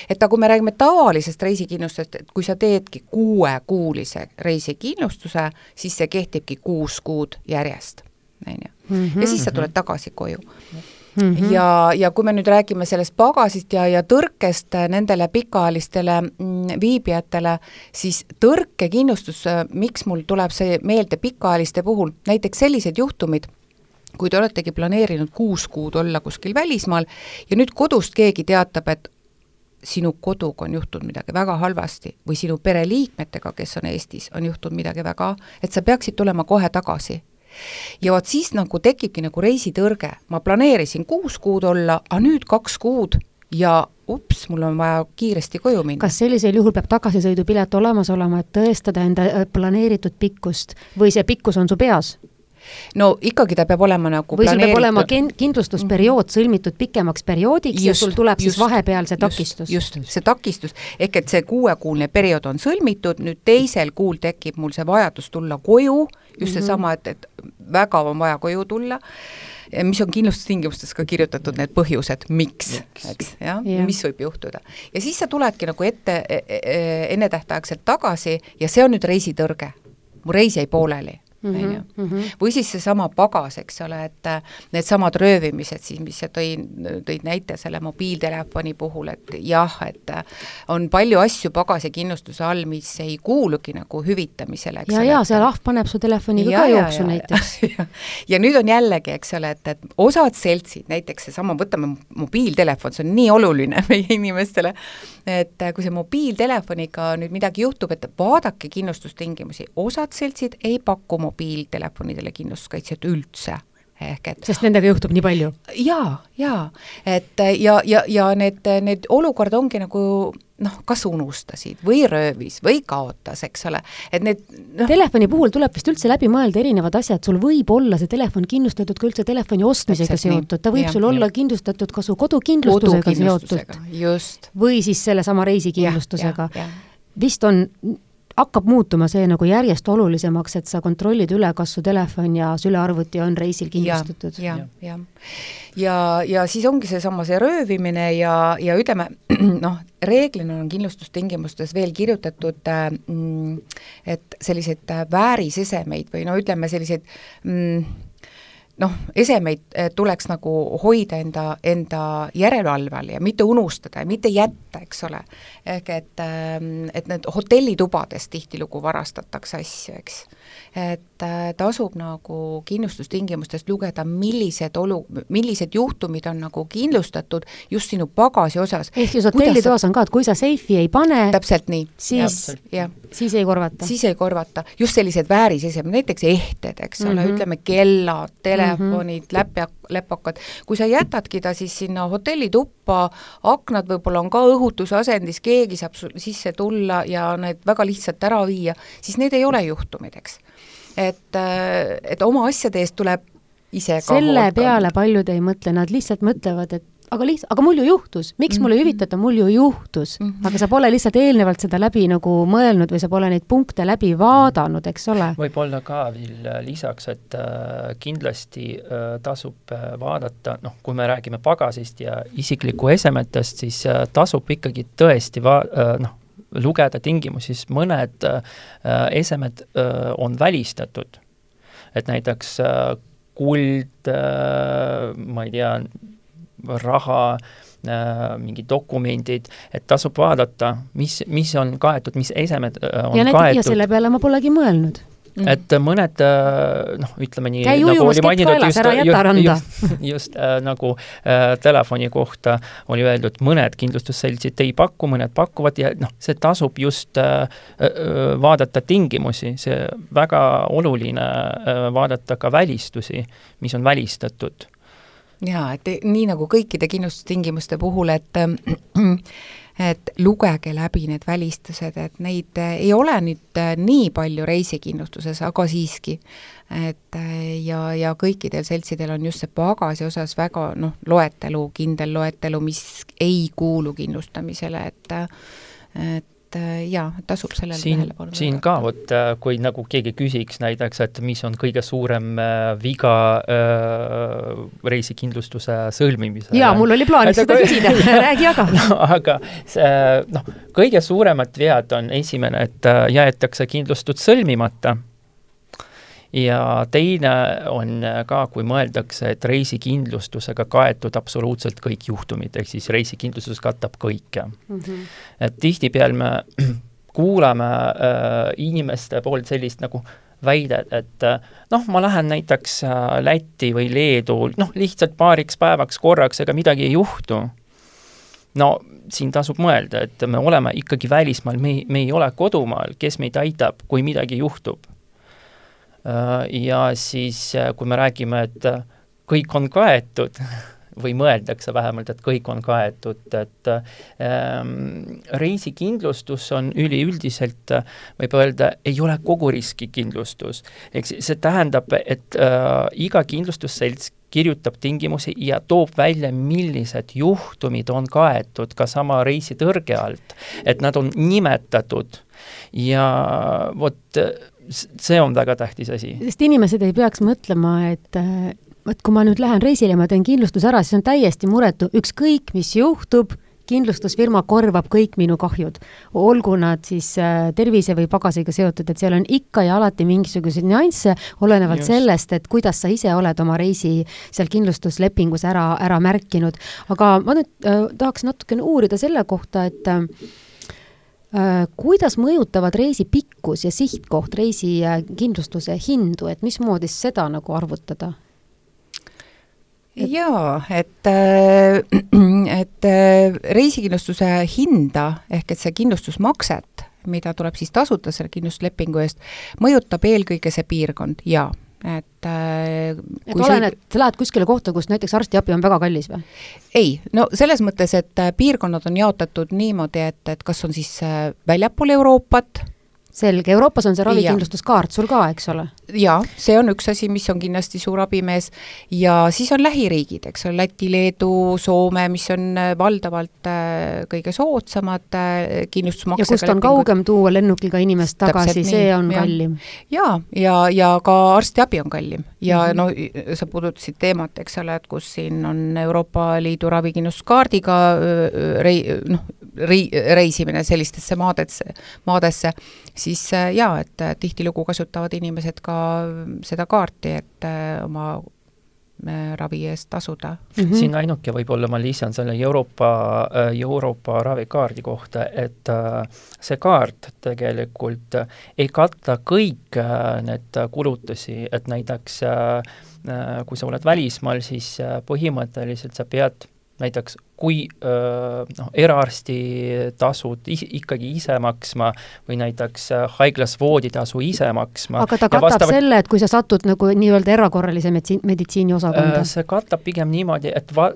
Speaker 2: Et aga kui me räägime tavalisest reisikindlustusest, et kui sa teedki kuuekuulise reisikindlustuse, siis see kehtibki kuus kuud järjest, on ju mm. -hmm. ja siis sa tuled tagasi koju Mm -hmm. ja, ja kui me nüüd räägime sellest pagasist ja, ja tõrkest nendele pikaajalistele mm, viibijatele, siis tõrkekindlustus, miks mul tuleb see meelde pikaajaliste puhul, näiteks sellised juhtumid, kui te oletegi planeerinud kuus kuud olla kuskil välismaal ja nüüd kodust keegi teatab, et sinu koduga on juhtunud midagi väga halvasti või sinu pereliikmetega, kes on Eestis, on juhtunud midagi väga, et sa peaksid tulema kohe tagasi ja vot siis nagu tekibki nagu reisitõrge, ma planeerisin kuus kuud olla, aga nüüd kaks kuud ja ups, mul on vaja kiiresti koju minna.
Speaker 1: kas sellisel juhul peab tagasisõidupilet olemas olema, et tõestada enda äh, planeeritud pikkust või see pikkus on su peas?
Speaker 2: No ikkagi ta peab olema nagu
Speaker 1: või sul peab olema kin-, kindlustusperiood sõlmitud pikemaks perioodiks just, ja sul tuleb just, siis vahepeal see takistus.
Speaker 2: just, see takistus, ehk et see kuuekuuline periood on sõlmitud, nüüd teisel kuul tekib mul see vajadus tulla koju, just mm -hmm. seesama, et, et väga on vaja koju tulla, mis on kindlustustingimustes ka kirjutatud need põhjused, miks, eks, jah yeah., mis võib juhtuda. ja siis sa tuledki nagu ette e, e, e ennetähtaegselt tagasi ja see on nüüd reisitõrge. mu reis jäi pooleli on ju. Mhm, mhm. või siis seesama pagas, eks ole, et needsamad röövimised siis, mis sa tõin, tõid näite selle mobiiltelefoni puhul, et jah, et on palju asju pagasikindlustuse all, mis ei kuulugi nagu hüvitamisele,
Speaker 1: eks ja, ole. ja, seal ahv paneb su telefoniga ka jooksu näiteks
Speaker 2: ja nüüd on jällegi, eks ole, et, et osad seltsid, näiteks seesama, võtame mobiiltelefon, see on nii oluline meie inimestele, et äh, kui see mobiiltelefoniga nüüd midagi juhtub, et vaadake kindlustustingimusi, osad seltsid ei paku mobiiltelefonidele kindlustuskaitset üldse ehk et
Speaker 1: sest nendega juhtub nii palju?
Speaker 2: jaa, jaa, et ja, ja, ja need, need olukord ongi nagu noh, kas unustasid või röövis või kaotas, eks ole, et need
Speaker 1: noh telefoni puhul tuleb vist üldse läbi mõelda erinevad asjad, sul võib olla see telefon kindlustatud ka üldse telefoni ostmisega seotud, ta võib ja, sul olla ja. kindlustatud ka su kodukindlustusega seotud. või siis sellesama reisikindlustusega. vist on hakkab muutuma see nagu järjest olulisemaks, et sa kontrollid üle, kas su telefon ja sülearvuti on reisil kindlustatud
Speaker 2: ja,. jah, jah. ja, ja siis ongi seesama see röövimine ja, ja ütleme noh, reeglina on kindlustustingimustes veel kirjutatud, äh, mm, et selliseid äh, väärisesemeid või no ütleme, selliseid mm, noh, esemeid eh, tuleks nagu hoida enda, enda järelevalve all ja mitte unustada ja mitte jätta, eks ole. ehk et, ähm, et need hotellitubades tihtilugu varastatakse asju, eks et äh, tasub nagu kindlustustingimustest lugeda, millised olu, millised juhtumid on nagu kindlustatud just sinu pagasi osas.
Speaker 1: ehk siis hotellitoas on ka, et kui sa seifi ei pane,
Speaker 2: täpselt nii.
Speaker 1: siis, siis ei korvata?
Speaker 2: siis ei korvata, just sellised väärisesemed, näiteks ehted, eks ole mm, -hmm. ütleme kellad, telefonid mm, -hmm. läpjak, läpakad, kui sa jätadki ta siis sinna hotellituppa, aknad võib-olla on ka õhutusasendis, keegi saab sisse tulla ja need väga lihtsalt ära viia, siis need ei ole juhtumid, eks et, äh, et oma asjade eest tuleb ise
Speaker 1: ka selle peale paljud ei mõtle, nad lihtsalt mõtlevad, et aga lihtsalt, aga mul ju juhtus, miks mm -hmm. mulle ei mhm. hüvitata, mul ju juhtus mm. -hmm. aga sa pole lihtsalt eelnevalt seda läbi nagu mõelnud või sa pole neid punkte läbi vaadanud, eks ole.
Speaker 3: võib-olla ka veel lisaks, et äh, kindlasti äh, tasub äh, vaadata, noh, kui me räägime pagasist ja isikliku esemetest, siis äh, tasub ikkagi tõesti va-, äh, noh, lugeda tingimusi, siis mõned äh, esemed äh, on välistatud. et näiteks äh, kuld äh,, ma ei tea, raha äh,, mingid dokumendid, et tasub vaadata, mis, mis on kaetud, mis esemed äh, on ja need, kaetud.
Speaker 1: ja selle peale ma polegi mõelnud
Speaker 3: Mm. et mõned äh, noh, ütleme nii
Speaker 1: käi nagu ujumas kett kaelas, ära jäta randa.
Speaker 3: just, just äh, nagu äh, telefoni kohta oli öeldud, mõned kindlustusseltsid ei paku, mõned pakuvad ja noh, see tasub just äh, äh, vaadata tingimusi, see väga oluline äh, vaadata ka välistusi, mis on välistatud.
Speaker 2: jaa, et nii nagu kõikide kindlustustingimuste puhul, et äh, et lugege läbi need välistused, et neid eh, ei ole nüüd eh, nii palju reisikindlustuses, aga siiski. et eh, ja, ja kõikidel seltsidel on just see pagasi osas väga noh, loetelu, kindel loetelu, mis ei kuulu kindlustamisele, et et et äh, jaa, tasub sellele
Speaker 3: tähelepanu siin ka vot, äh, kui nagu keegi küsiks näiteks, et mis on kõige suurem äh, viga äh, reisikindlustuse sõlmimisel.
Speaker 1: jaa, mul oli plaanis seda küsida räägi aga
Speaker 3: no,. aga see, noh, kõige suuremad vead on esimene, et jäetakse kindlustus sõlmimata ja teine on ka, kui mõeldakse, et reisikindlustusega kaetud absoluutselt kõik juhtumid, ehk siis reisikindlustus katab kõike mm. -hmm. et tihtipeale me kuulame äh, inimeste poolt sellist nagu väidet, et äh, noh, ma lähen näiteks äh, Lätti või Leedu, noh, lihtsalt paariks päevaks korraks, ega midagi ei juhtu. no siin tasub mõelda, et me oleme ikkagi välismaal, me ei, me ei ole kodumaal, kes meid aitab, kui midagi juhtub ja siis, äh, kui me räägime, et äh, kõik on kaetud, või mõeldakse vähemalt, et kõik on kaetud, et ähm, reisikindlustus on üliüldiselt, võib öelda, ei ole kogu riskikindlustus. ehk see tähendab, et äh, iga kindlustusselts kirjutab tingimusi ja toob välja, millised juhtumid on kaetud ka sama reisitõrge alt, et nad on nimetatud ja vot see on väga tähtis asi.
Speaker 1: sest inimesed ei peaks mõtlema, et vot kui ma nüüd lähen reisile ja ma teen kindlustuse ära, siis on täiesti muretu, ükskõik mis juhtub, kindlustusfirma korvab kõik minu kahjud. olgu nad siis äh, tervise või pagasiga seotud, et seal on ikka ja alati mingisuguseid nüansse, olenevalt Just. sellest, et kuidas sa ise oled oma reisi seal kindlustuslepingus ära, ära märkinud. aga ma nüüd äh, tahaks natukene uurida selle kohta, et äh, kuidas mõjutavad reisi pikkus ja sihtkoht reisi äh, kindlustuse hindu, et mismoodi seda nagu arvutada?
Speaker 2: jaa, et, äh, et äh, reisikindlustuse hinda ehk et see kindlustusmakset, mida tuleb siis tasuda selle kindlustuslepingu eest, mõjutab eelkõige see piirkond, jaa et
Speaker 1: äh, et oleneb, sa lähed kuskile kohta, kus näiteks arstiabi on väga kallis või?
Speaker 2: ei, no selles mõttes, et piirkonnad on jaotatud niimoodi, et, et kas on siis väljapool Euroopat,
Speaker 1: selge, Euroopas on see ravikindlustuskaart sul ka, eks ole?
Speaker 2: jaa, see on üks asi, mis on kindlasti suur abimees ja siis on lähiriigid, eks ole, Läti, Leedu, Soome, mis on äh, valdavalt äh, kõige soodsamad äh, kindlustusmaksega
Speaker 1: ja kust on kaugem tuua lennukiga inimest tagasi, see on ja. kallim?
Speaker 2: jaa, ja, ja ka arstiabi on kallim ja mm -hmm. no sa puudutasid teemat, eks ole, et kus siin on Euroopa Liidu ravikindlustuskaardiga rei-, noh, rei-, reisimine sellistesse maadesse, maadesse, siis jaa, et tihtilugu kasutavad inimesed ka seda kaarti, et äh, oma äh, ravi eest tasuda
Speaker 3: mm. -hmm. siin ainuke võib-olla ma lisan selle Euroopa, äh, Euroopa ravikaardi kohta, et see kaart tegelikult ei kata kõik need kulutusi, et näiteks kui sa oled välismaal, siis põhimõtteliselt sa pead näiteks kui noh, eraarsti tasud is, ikkagi ise maksma või näiteks haiglas vooditasu ise maksma.
Speaker 1: aga ta katab vastavalt, selle, et kui sa satud nagu nii-öelda erakorralise meditsiini osakonda?
Speaker 3: see katab pigem niimoodi, et va-,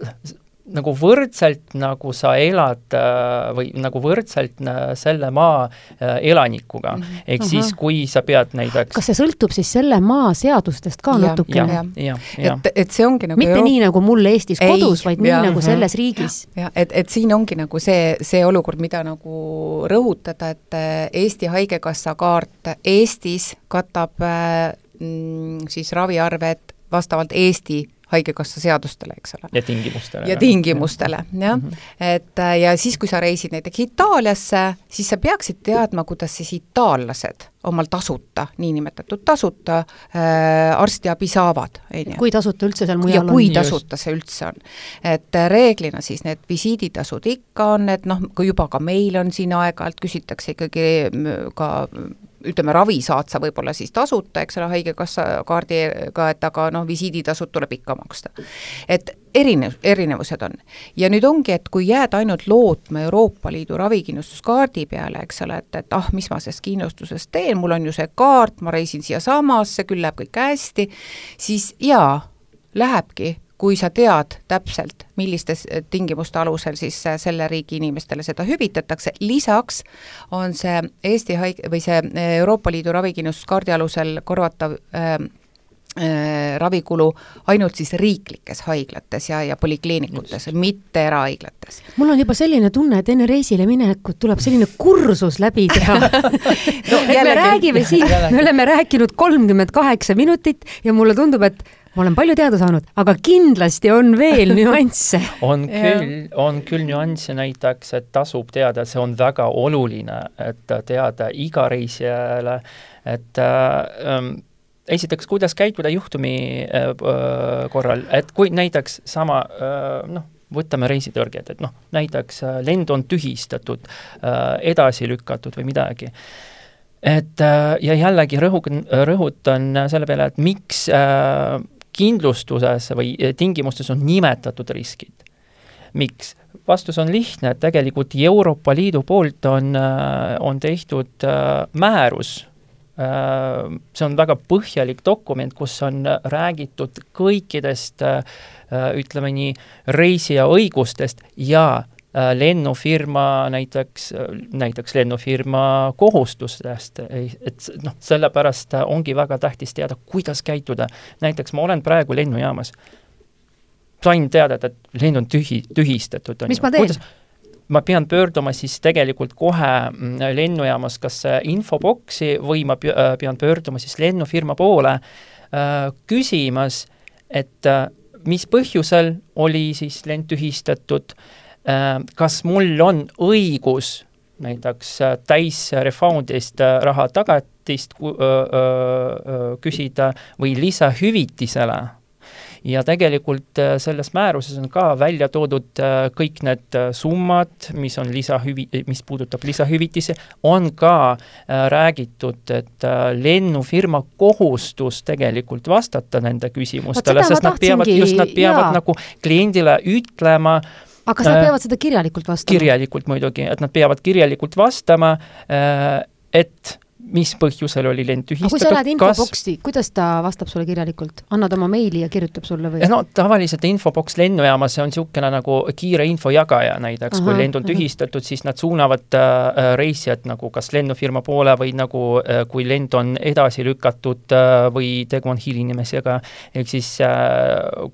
Speaker 3: nagu võrdselt, nagu sa elad äh, või nagu võrdselt äh, selle maa äh, elanikuga. -hmm. ehk siis, kui sa pead näiteks
Speaker 1: kas see sõltub siis selle maa seadustest ka ja, natukene?
Speaker 2: et, et see ongi nagu
Speaker 1: mitte Euro... nii, nagu mul Eestis Ei, kodus, vaid ja, nii, nagu selles riigis.
Speaker 2: jah, et, et siin ongi nagu see, see olukord, mida nagu rõhutada, et Eesti Haigekassa kaart Eestis katab mm, siis raviarved vastavalt Eesti Haigekassa seadustele, eks ole.
Speaker 3: ja tingimustele.
Speaker 2: ja tingimustele, jah mm. -hmm. et äh, ja siis, kui sa reisid näiteks Itaaliasse, siis sa peaksid teadma, kuidas siis itaallased omal tasuta, niinimetatud tasuta äh, arstiabi saavad, on ju.
Speaker 1: kui tasuta üldse seal mujal
Speaker 2: on? ja kui tasuta see üldse on. et äh, reeglina siis need visiiditasud ikka on, et noh, kui juba ka meil on siin aeg-ajalt küsitakse ikkagi ka ütleme, ravi saad sa võib-olla siis tasuta, eks ole, Haigekassa kaardiga, et aga noh, visiiditasud tuleb ikka maksta. et erinev, erinevused on. ja nüüd ongi, et kui jääd ainult lootma Euroopa Liidu ravikindlustuskaardi peale, eks ole, et, et ah, mis ma sellest kindlustusest teen, mul on ju see kaart, ma reisin siiasamasse, küll läheb kõik hästi, siis jaa, lähebki kui sa tead täpselt, millistes eh, tingimuste alusel siis eh, selle riigi inimestele seda hüvitatakse, lisaks on see Eesti haig- või see eh, Euroopa Liidu ravikindlustuskaardi alusel korvatav äh, ravikulu ainult siis riiklikes haiglates ja, ja polikliinikutes, mitte erahaiglates.
Speaker 1: mul on juba selline tunne, et enne reisile minekut tuleb selline kursus läbi teha. No, me räägime siin, me oleme rääkinud kolmkümmend kaheksa minutit ja mulle tundub, et ma olen palju teada saanud, aga kindlasti on veel nüansse.
Speaker 3: On küll, on küll nüansse näiteks, et tasub teada, see on väga oluline, et teada iga reisijale, et äh, esiteks, kuidas käituda juhtumi äh, korral, et kui näiteks sama äh, noh, võtame reisitõrged, et noh, näiteks äh, lend on tühistatud äh,, edasi lükatud või midagi. Et äh, ja jällegi rõhu-, rõhutan selle peale, et miks äh, kindlustuses või eh, tingimustes on nimetatud riskid. miks? vastus on lihtne, et tegelikult Euroopa Liidu poolt on, eh, on tehtud eh, määrus see on väga põhjalik dokument, kus on räägitud kõikidest ütleme nii, reisija õigustest ja lennufirma näiteks, näiteks lennufirma kohustustest, et noh, sellepärast ongi väga tähtis teada, kuidas käituda. näiteks ma olen praegu lennujaamas, sain teada, et lend on tühi, tühistatud.
Speaker 1: mis ma teen?
Speaker 3: ma pean pöörduma siis tegelikult kohe mm, lennujaamas kas infoboksi või ma äh, pean pöörduma siis lennufirma poole äh, küsimas, et äh, mis põhjusel oli siis lend tühistatud, kas mul on õigus näiteks täis refund'ist raha tagatist küsida või lisahüvitisele ja tegelikult äh, selles määruses on ka välja toodud äh, kõik need äh, summad, mis on lisahüvi-, mis puudutab lisahüvitisi, on ka räägitud, et lennufirma kohustus tegelikult vastata nende küsimustele, sest nad peavad, just nad peavad jaa. nagu kliendile ütlema,
Speaker 1: aga kas nad peavad seda kirjalikult vastama?
Speaker 3: kirjalikult muidugi, et nad peavad kirjalikult vastama, et mis põhjusel oli lend tühistatud.
Speaker 1: kui sa lähed infoboksi kas..., kuidas ta vastab sulle kirjalikult, annad oma meili ja kirjutab sulle või?
Speaker 3: no tavaliselt infoboks lennujaamas, see on niisugune nagu kiire info jagaja näiteks, kui lend on tühistatud, siis nad suunavad äh, reisijat nagu kas lennufirma poole või nagu äh, kui lend on edasi lükatud äh, või tegu on hilinemisega, ehk siis äh,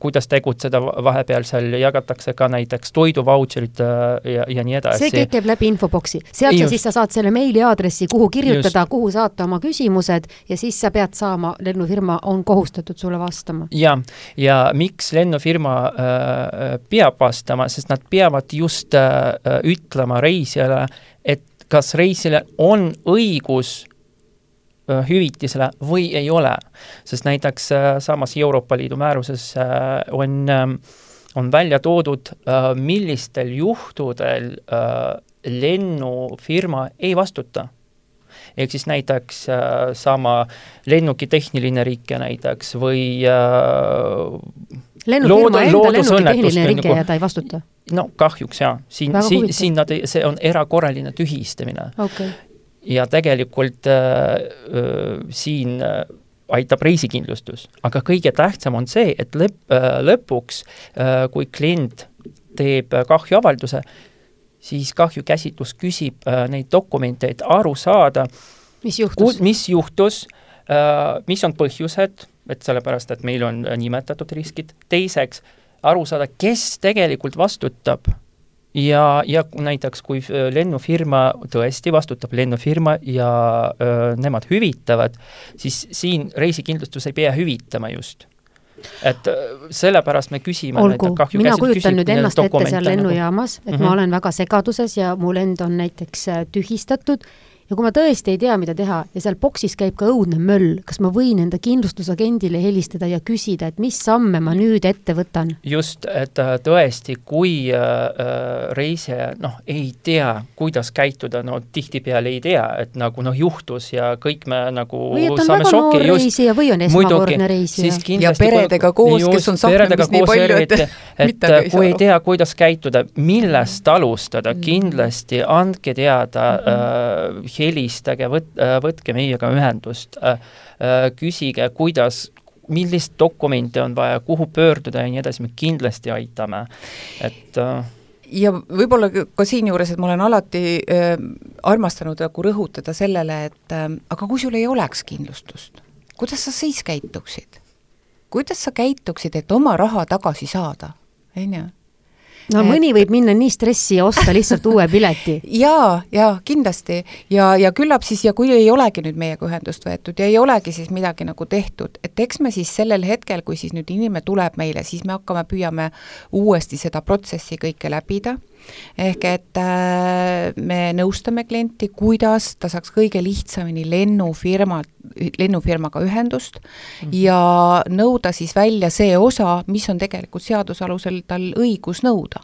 Speaker 3: kuidas tegutseda, vahepeal seal jagatakse ka näiteks toiduvautšerid äh, ja, ja nii edasi.
Speaker 1: see kõik käib läbi infoboksi, sealt sa siis sa saad selle meiliaadressi, kuhu kirjutada, kuhu saata oma küsimused ja siis sa pead saama, lennufirma on kohustatud sulle vastama.
Speaker 3: ja, ja miks lennufirma äh, peab vastama, sest nad peavad just äh, ütlema reisijale, et kas reisijal on õigus äh, hüvitisele või ei ole. sest näiteks äh, samas Euroopa Liidu määruses äh, on äh, on välja toodud, äh, millistel juhtudel äh, lennufirma ei vastuta ehk siis näiteks äh, sama lennuki tehniline rike näiteks või äh,
Speaker 1: lennufirma enda lennuki tehniline rike ja ta ei vastuta?
Speaker 3: no kahjuks jaa, siin, siin, siin nad, see on erakorraline tühistamine.
Speaker 1: Okay..
Speaker 3: ja tegelikult äh, äh, siin äh, aitab reisikindlustus, aga kõige tähtsam on see, et lõpp, lõpuks, kui klient teeb kahjuavalduse, siis kahjukäsitlus küsib äh, neid dokumente, et aru saada,
Speaker 1: mis juhtus,
Speaker 3: mis juhtus äh,, mis on põhjused, et sellepärast, et meil on nimetatud riskid, teiseks aru saada, kes tegelikult vastutab. Ja, ja näiteks kui äh, lennufirma tõesti vastutab, lennufirma ja öö, äh, nemad hüvitavad, siis siin reisikindlustus ei pea hüvitama just et äh, sellepärast me küsime
Speaker 1: olgu, mina kujutan nüüd ennast ette seal nagu- lennujaamas, et mm -hmm. ma mhm. olen väga segaduses ja mu lend on näiteks äh, tühistatud ja kui ma tõesti ei tea, mida teha ja seal boksis käib ka õudne möll, kas ma võin enda kindlustusagendile helistada ja küsida, et mis samme ma nüüd ette võtan?
Speaker 3: just, et äh, tõesti, kui äh, äh, reisija noh, ei tea, kuidas käituda, no tihtipeale ei tea, et nagu noh, juhtus ja kõik me nagu
Speaker 1: või et on väga šoki, noor reisija või on esmakordne reisija.
Speaker 2: ja peredega koos, kes on sahklemist nii palju, et
Speaker 3: et kui ei tea, kuidas käituda, millest alustada, mm. kindlasti andke teada mm -hmm. äh, helistage, võt-, äh, võtke meiega ühendust, äh, äh, küsige, kuidas, millist dokumenti on vaja, kuhu pöörduda ja nii edasi, me kindlasti aitame, et
Speaker 2: ja võib-olla ka siinjuures, et ma olen alati äh, armastanud nagu rõhutada sellele, et äh, aga kui sul ei oleks kindlustust, kuidas sa siis käituksid? kuidas sa käituksid, et oma raha tagasi saada, on ju?
Speaker 1: No et... mõni võib minna nii stressi ja osta lihtsalt uue pileti.
Speaker 2: jaa, jaa, kindlasti. ja, ja küllap siis, ja kui ei olegi nüüd meiega ühendust võetud ja ei olegi siis midagi nagu tehtud, et eks me siis sellel hetkel, kui siis nüüd inimene tuleb meile, siis me hakkame, püüame uuesti seda protsessi kõike läbida ehk et äh, me nõustame klienti, kuidas ta saaks kõige lihtsamini lennufirma lennufirmaga ühendust mm -hmm. ja nõuda siis välja see osa, mis on tegelikult seaduse alusel tal õigus nõuda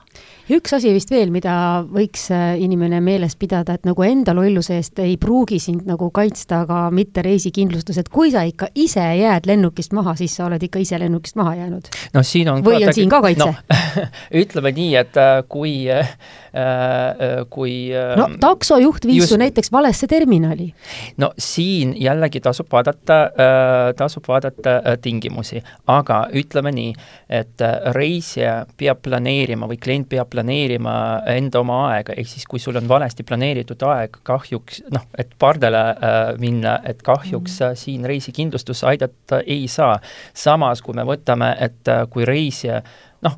Speaker 1: ja üks asi vist veel, mida võiks äh, inimene meeles pidada, et nagu enda lolluse eest ei pruugi sind nagu kaitsta ka mitte reisikindlustus, et kui sa ikka ise jääd lennukist maha, siis sa oled ikka ise lennukist maha jäänud.
Speaker 3: no siin on
Speaker 1: või on siin ka kaitse no,
Speaker 3: ütleme nii, et äh, kui kui
Speaker 1: äh, no taksojuht viis just... su näiteks valesse terminali.
Speaker 3: no siin jällegi tasub vaadata äh,, tasub vaadata äh, tingimusi, aga ütleme nii, et äh, reisija peab planeerima või klient peab planeerima enda oma aega, ehk siis kui sul on valesti planeeritud aeg, kahjuks noh, et pardale äh, minna, et kahjuks mm. -hmm. siin reisikindlustus aidata ei saa. samas, kui me võtame, et äh, kui reisija noh,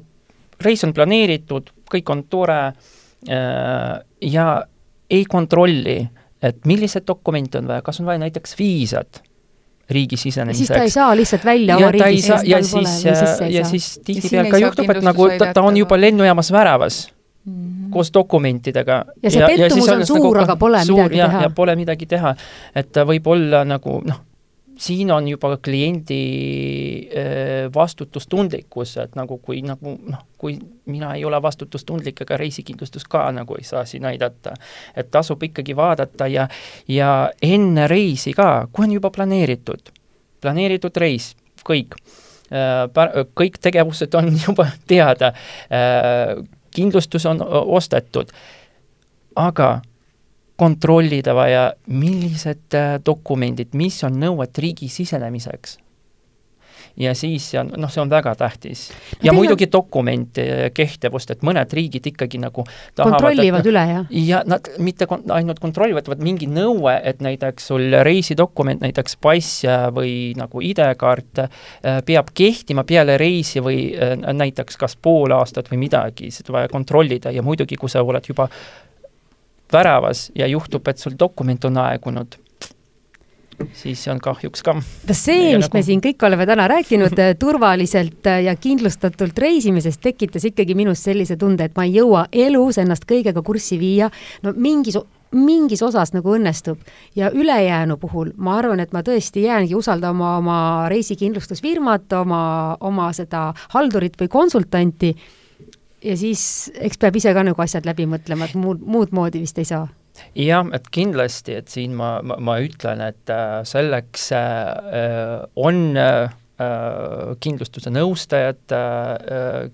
Speaker 3: reis on planeeritud, kõik on tore äh, ja ei kontrolli, et milliseid dokumente on vaja, kas on vaja näiteks viisat riigi sisenemiseks.
Speaker 1: siis ta ei saa lihtsalt välja oma riigist.
Speaker 3: ja, ja siis, ja, ja siis tihtipeale ka juhtub, et nagu ta, ta on juba lennujaamas väravas mm -hmm. koos dokumentidega.
Speaker 1: ja see pettumus on suur nagu,, aga pole suur, midagi
Speaker 3: ja,
Speaker 1: teha.
Speaker 3: ja pole midagi teha. et võib olla nagu noh siin on juba kliendi vastutustundlikkus, et nagu kui nagu noh, kui mina ei ole vastutustundlik, ega reisikindlustus ka nagu ei saa siin aidata. et tasub ikkagi vaadata ja, ja enne reisi ka, kui on juba planeeritud, planeeritud reis, kõik, kõik tegevused on juba teada, kindlustus on ostetud, aga kontrollida vaja, millised äh, dokumendid, mis on nõuet riigi sisenemiseks. ja siis see on, noh, see on väga tähtis. ja no, muidugi on... dokumente kehtivust, et mõned riigid ikkagi nagu
Speaker 1: tahavad kontrollivad et, üle, jah?
Speaker 3: ja nad mitte kon ainult kontrollivad, vaid mingi nõue, et näiteks sul reisidokument, näiteks pass või nagu ID-kaart äh, peab kehtima peale reisi või äh, näiteks kas pool aastat või midagi, seda vaja kontrollida ja muidugi, kui sa oled juba väravas ja juhtub, et sul dokument on aegunud, siis see on kahjuks ka.
Speaker 1: see, mis nagu... me siin kõik oleme täna rääkinud turvaliselt ja kindlustatult reisimisest, tekitas ikkagi minus sellise tunde, et ma ei jõua elus ennast kõigega kurssi viia, no mingis mingis osas nagu õnnestub ja ülejäänu puhul ma arvan, et ma tõesti jäängi usaldama oma reisikindlustusfirmat, oma, oma seda haldurit või konsultanti ja siis eks peab ise ka nagu asjad läbi mõtlema, et muud, muud moodi vist ei saa.
Speaker 3: Jah, et kindlasti, et siin ma, ma, ma ütlen, et äh, selleks äh, on äh, kindlustuse nõustajad,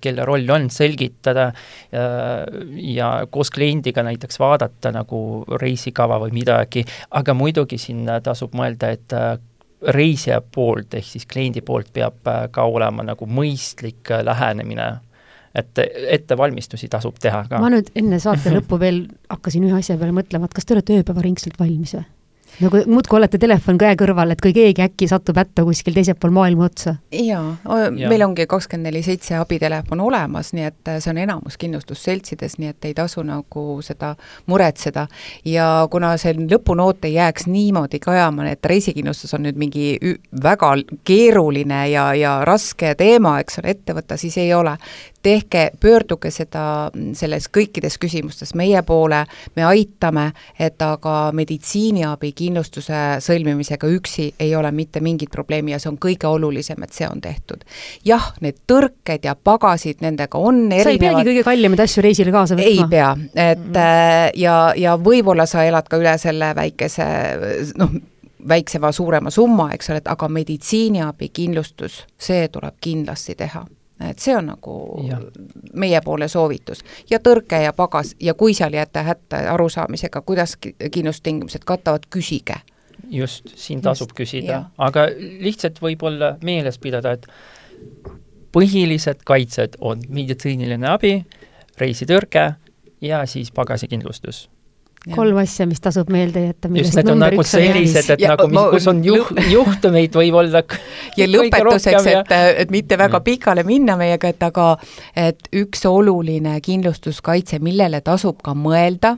Speaker 3: kelle roll on selgitada ja koos kliendiga näiteks vaadata nagu reisikava või midagi, aga muidugi siin tasub mõelda, et reisija poolt ehk siis kliendi poolt peab ka olema nagu mõistlik lähenemine et ettevalmistusi tasub teha ka.
Speaker 1: ma nüüd enne saate lõppu veel hakkasin ühe asja peale mõtlema, et kas te olete ööpäevaringselt valmis või? nagu muudkui olete telefon käe kõrval, et kui keegi äkki satub hätta kuskil teisel pool maailma otsa?
Speaker 2: jaa, meil ongi kakskümmend neli seitse abitelefon olemas, nii et see on enamus kindlustusseltsides, nii et ei tasu nagu seda muretseda. ja kuna see lõpunoot ei jääks niimoodi kajama, et reisikindlustus on nüüd mingi väga keeruline ja, ja raske teema, eks ole, ette võtta, siis ei ole tehke, pöörduge seda, selles kõikides küsimustes meie poole, me aitame, et aga meditsiiniabi kindlustuse sõlmimisega üksi ei ole mitte mingit probleemi ja see on kõige olulisem, et see on tehtud. jah, need tõrked ja pagasid, nendega on erinevad sa
Speaker 1: ei peagi kõige kallimaid asju reisile kaasa võtma?
Speaker 2: ei pea, et mm -hmm. ja, ja võib-olla sa elad ka üle selle väikese noh, väiksema, suurema summa, eks ole, et aga meditsiiniabi kindlustus, see tuleb kindlasti teha et see on nagu ja. meiepoolne soovitus. ja tõrke ja pagas ja kui seal jääte hätta arusaamisega, kuidas kindlustingimused katavad, küsige.
Speaker 3: just, siin tasub küsida, aga lihtsalt võib-olla meeles pidada, et põhilised kaitsed on meditsiiniline abi, reisitõrge ja siis pagasikindlustus
Speaker 1: kolm asja, mis tasub meelde jätta.
Speaker 3: just, need on nagu sellised, et ja, nagu, mis, kus on juh-, juhtumeid võib-olla
Speaker 2: ja lõpetuseks, et, et mitte väga pikale minna meiega, et aga et üks oluline kindlustuskaitse, millele tasub ka mõelda,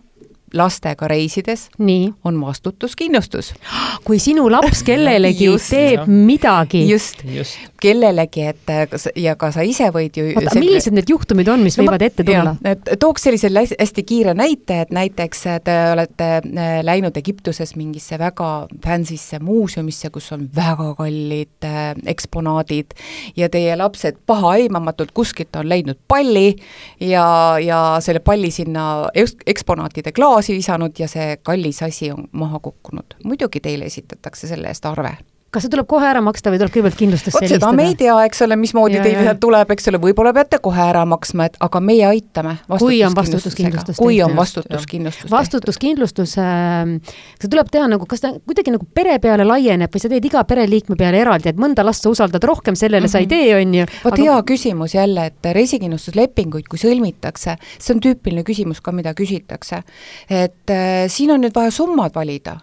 Speaker 2: lastega reisides
Speaker 1: nii,
Speaker 2: on vastutuskindlustus.
Speaker 1: kui sinu laps kellelegi
Speaker 2: Just,
Speaker 1: teeb
Speaker 3: jah.
Speaker 1: midagi,
Speaker 2: just,
Speaker 3: just,
Speaker 2: kellelegi, et äh, kas ja ka sa ise võid ju
Speaker 1: oota, millised need juhtumid on, mis
Speaker 2: No
Speaker 1: võivad ette tulla?
Speaker 2: tooks sellise hästi kiire näite, et näiteks äh, te olete äh, läinud Egiptuses mingisse väga fancy'sse muuseumisse, kus on väga kallid eksponaadid ja teie lapsed pahaaimamatult kuskilt on leidnud palli ja, ja selle palli sinna eks- eksponaatide klaasi visanud ja see kallis asi on maha kukkunud. muidugi teile esitatakse selle eest arve
Speaker 1: kas see tuleb kohe ära maksta või tuleb kõigepealt kindlustusse
Speaker 2: vot seda me ei tea, eks ole, mismoodi teil sealt tuleb, eks ole, võib-olla peate kohe ära maksma, et aga meie aitame
Speaker 1: Kui on vastutuskindlustus
Speaker 2: kui on vastutuskindlustus
Speaker 1: vastutuskindlustus äh,, see tuleb teha nagu, kas ta kuidagi nagu pere peale laieneb või sa teed iga pereliikme peale eraldi, et mõnda last sa usaldad rohkem, sellele sa ei
Speaker 2: Mhm.
Speaker 1: tee, on ju.
Speaker 2: vot hea küsimus jälle, et reisikindlustuslepinguid, kui sõlmitakse, see on tüüpiline küsimus ka, mida küsitakse. et äh, siin on nüüd vaja summad valida.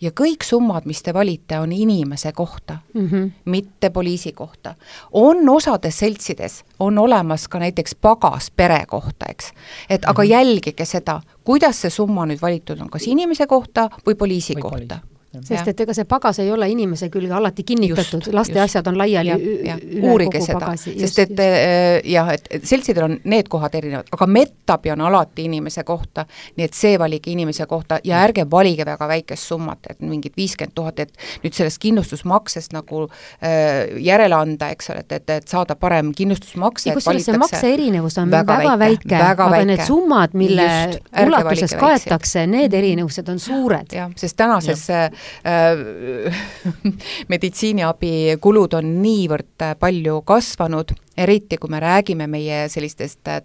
Speaker 2: Ja kõik summad, mis te valite, on inimese kohta
Speaker 1: mm. -hmm.
Speaker 2: mitte poliisi kohta. on osades seltsides, on olemas ka näiteks pagas pere kohta, eks. et aga
Speaker 3: Mhm.
Speaker 2: jälgige seda, kuidas see summa nüüd valitud on, kas inimese kohta või poliisi
Speaker 3: Või
Speaker 2: kohta
Speaker 3: poliisi.
Speaker 1: Sest et ega see pagas ei ole inimese külge alati kinnitatud,
Speaker 2: Just,
Speaker 1: laste
Speaker 2: just.
Speaker 1: asjad on laiali
Speaker 2: jah,
Speaker 1: üle
Speaker 2: uurige seda, sest et äh, jah, et seltsidel on need kohad erinevad, aga Mettabi on alati inimese kohta, nii et see valige inimese kohta ja ärge valige väga väikest summat, et mingid viiskümmend tuhat, et nüüd sellest kindlustusmaksest nagu äh, järele anda, eks ole, et, et, et saada parem kindlustusmakse,
Speaker 1: ja kusjuures see makse erinevus on
Speaker 2: väga
Speaker 1: väga,
Speaker 2: väike,
Speaker 1: väike, aga
Speaker 2: väike.
Speaker 1: need summad, mille
Speaker 2: Just,
Speaker 1: ulatuses kaetakse, need erinevused on suured.
Speaker 2: jah, sest tänases äh, meditsiiniabi kulud on niivõrd äh, palju kasvanud, eriti kui me räägime meie sellistest äh,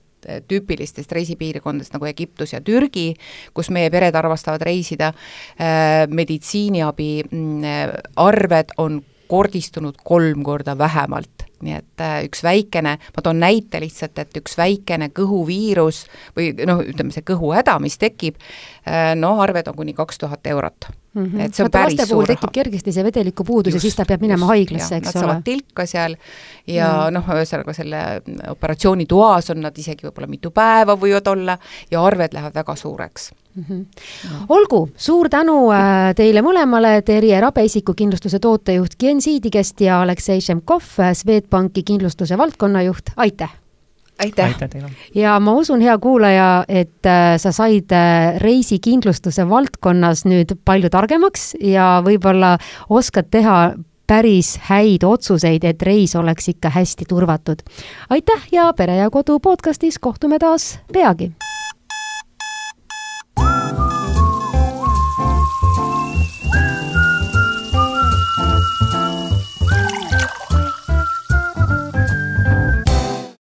Speaker 2: tüüpilistest reisipiirkondadest nagu Egiptus ja Türgi, kus meie pered armastavad reisida. Äh,, meditsiiniabi mm, äh, arved on kordistunud kolm korda vähemalt nii et äh, üks väikene, ma toon näite lihtsalt, et üks väikene kõhuviirus või noh, ütleme see kõhuhäda, mis tekib, noh, arved on kuni kaks tuhat eurot mm. -hmm. et see on
Speaker 1: Vaata,
Speaker 2: päris suur raha.
Speaker 1: tekib kergesti see vedelikupuudus ja siis ta peab minema haiglasse, eks
Speaker 2: Nad
Speaker 1: ole.
Speaker 2: saavad tilka seal ja mm. noh, ühesõnaga selle operatsioonitoas on nad isegi võib-olla mitu päeva võivad olla ja arved lähevad väga suureks.
Speaker 1: Mm -hmm. olgu, suur tänu äh, teile mõlemale, Terje Rabe, isikukindlustuse tootejuht Gensiidigest ja Aleksei Šemkov, Swedbanki kindlustuse valdkonnajuht, aitäh!
Speaker 2: aitäh,
Speaker 3: aitäh teile!
Speaker 1: ja ma usun, hea kuulaja, et äh, sa said äh, reisikindlustuse valdkonnas nüüd palju targemaks ja võib-olla oskad teha päris häid otsuseid, et reis oleks ikka hästi turvatud. aitäh ja Pere ja Kodu podcastis kohtume taas peagi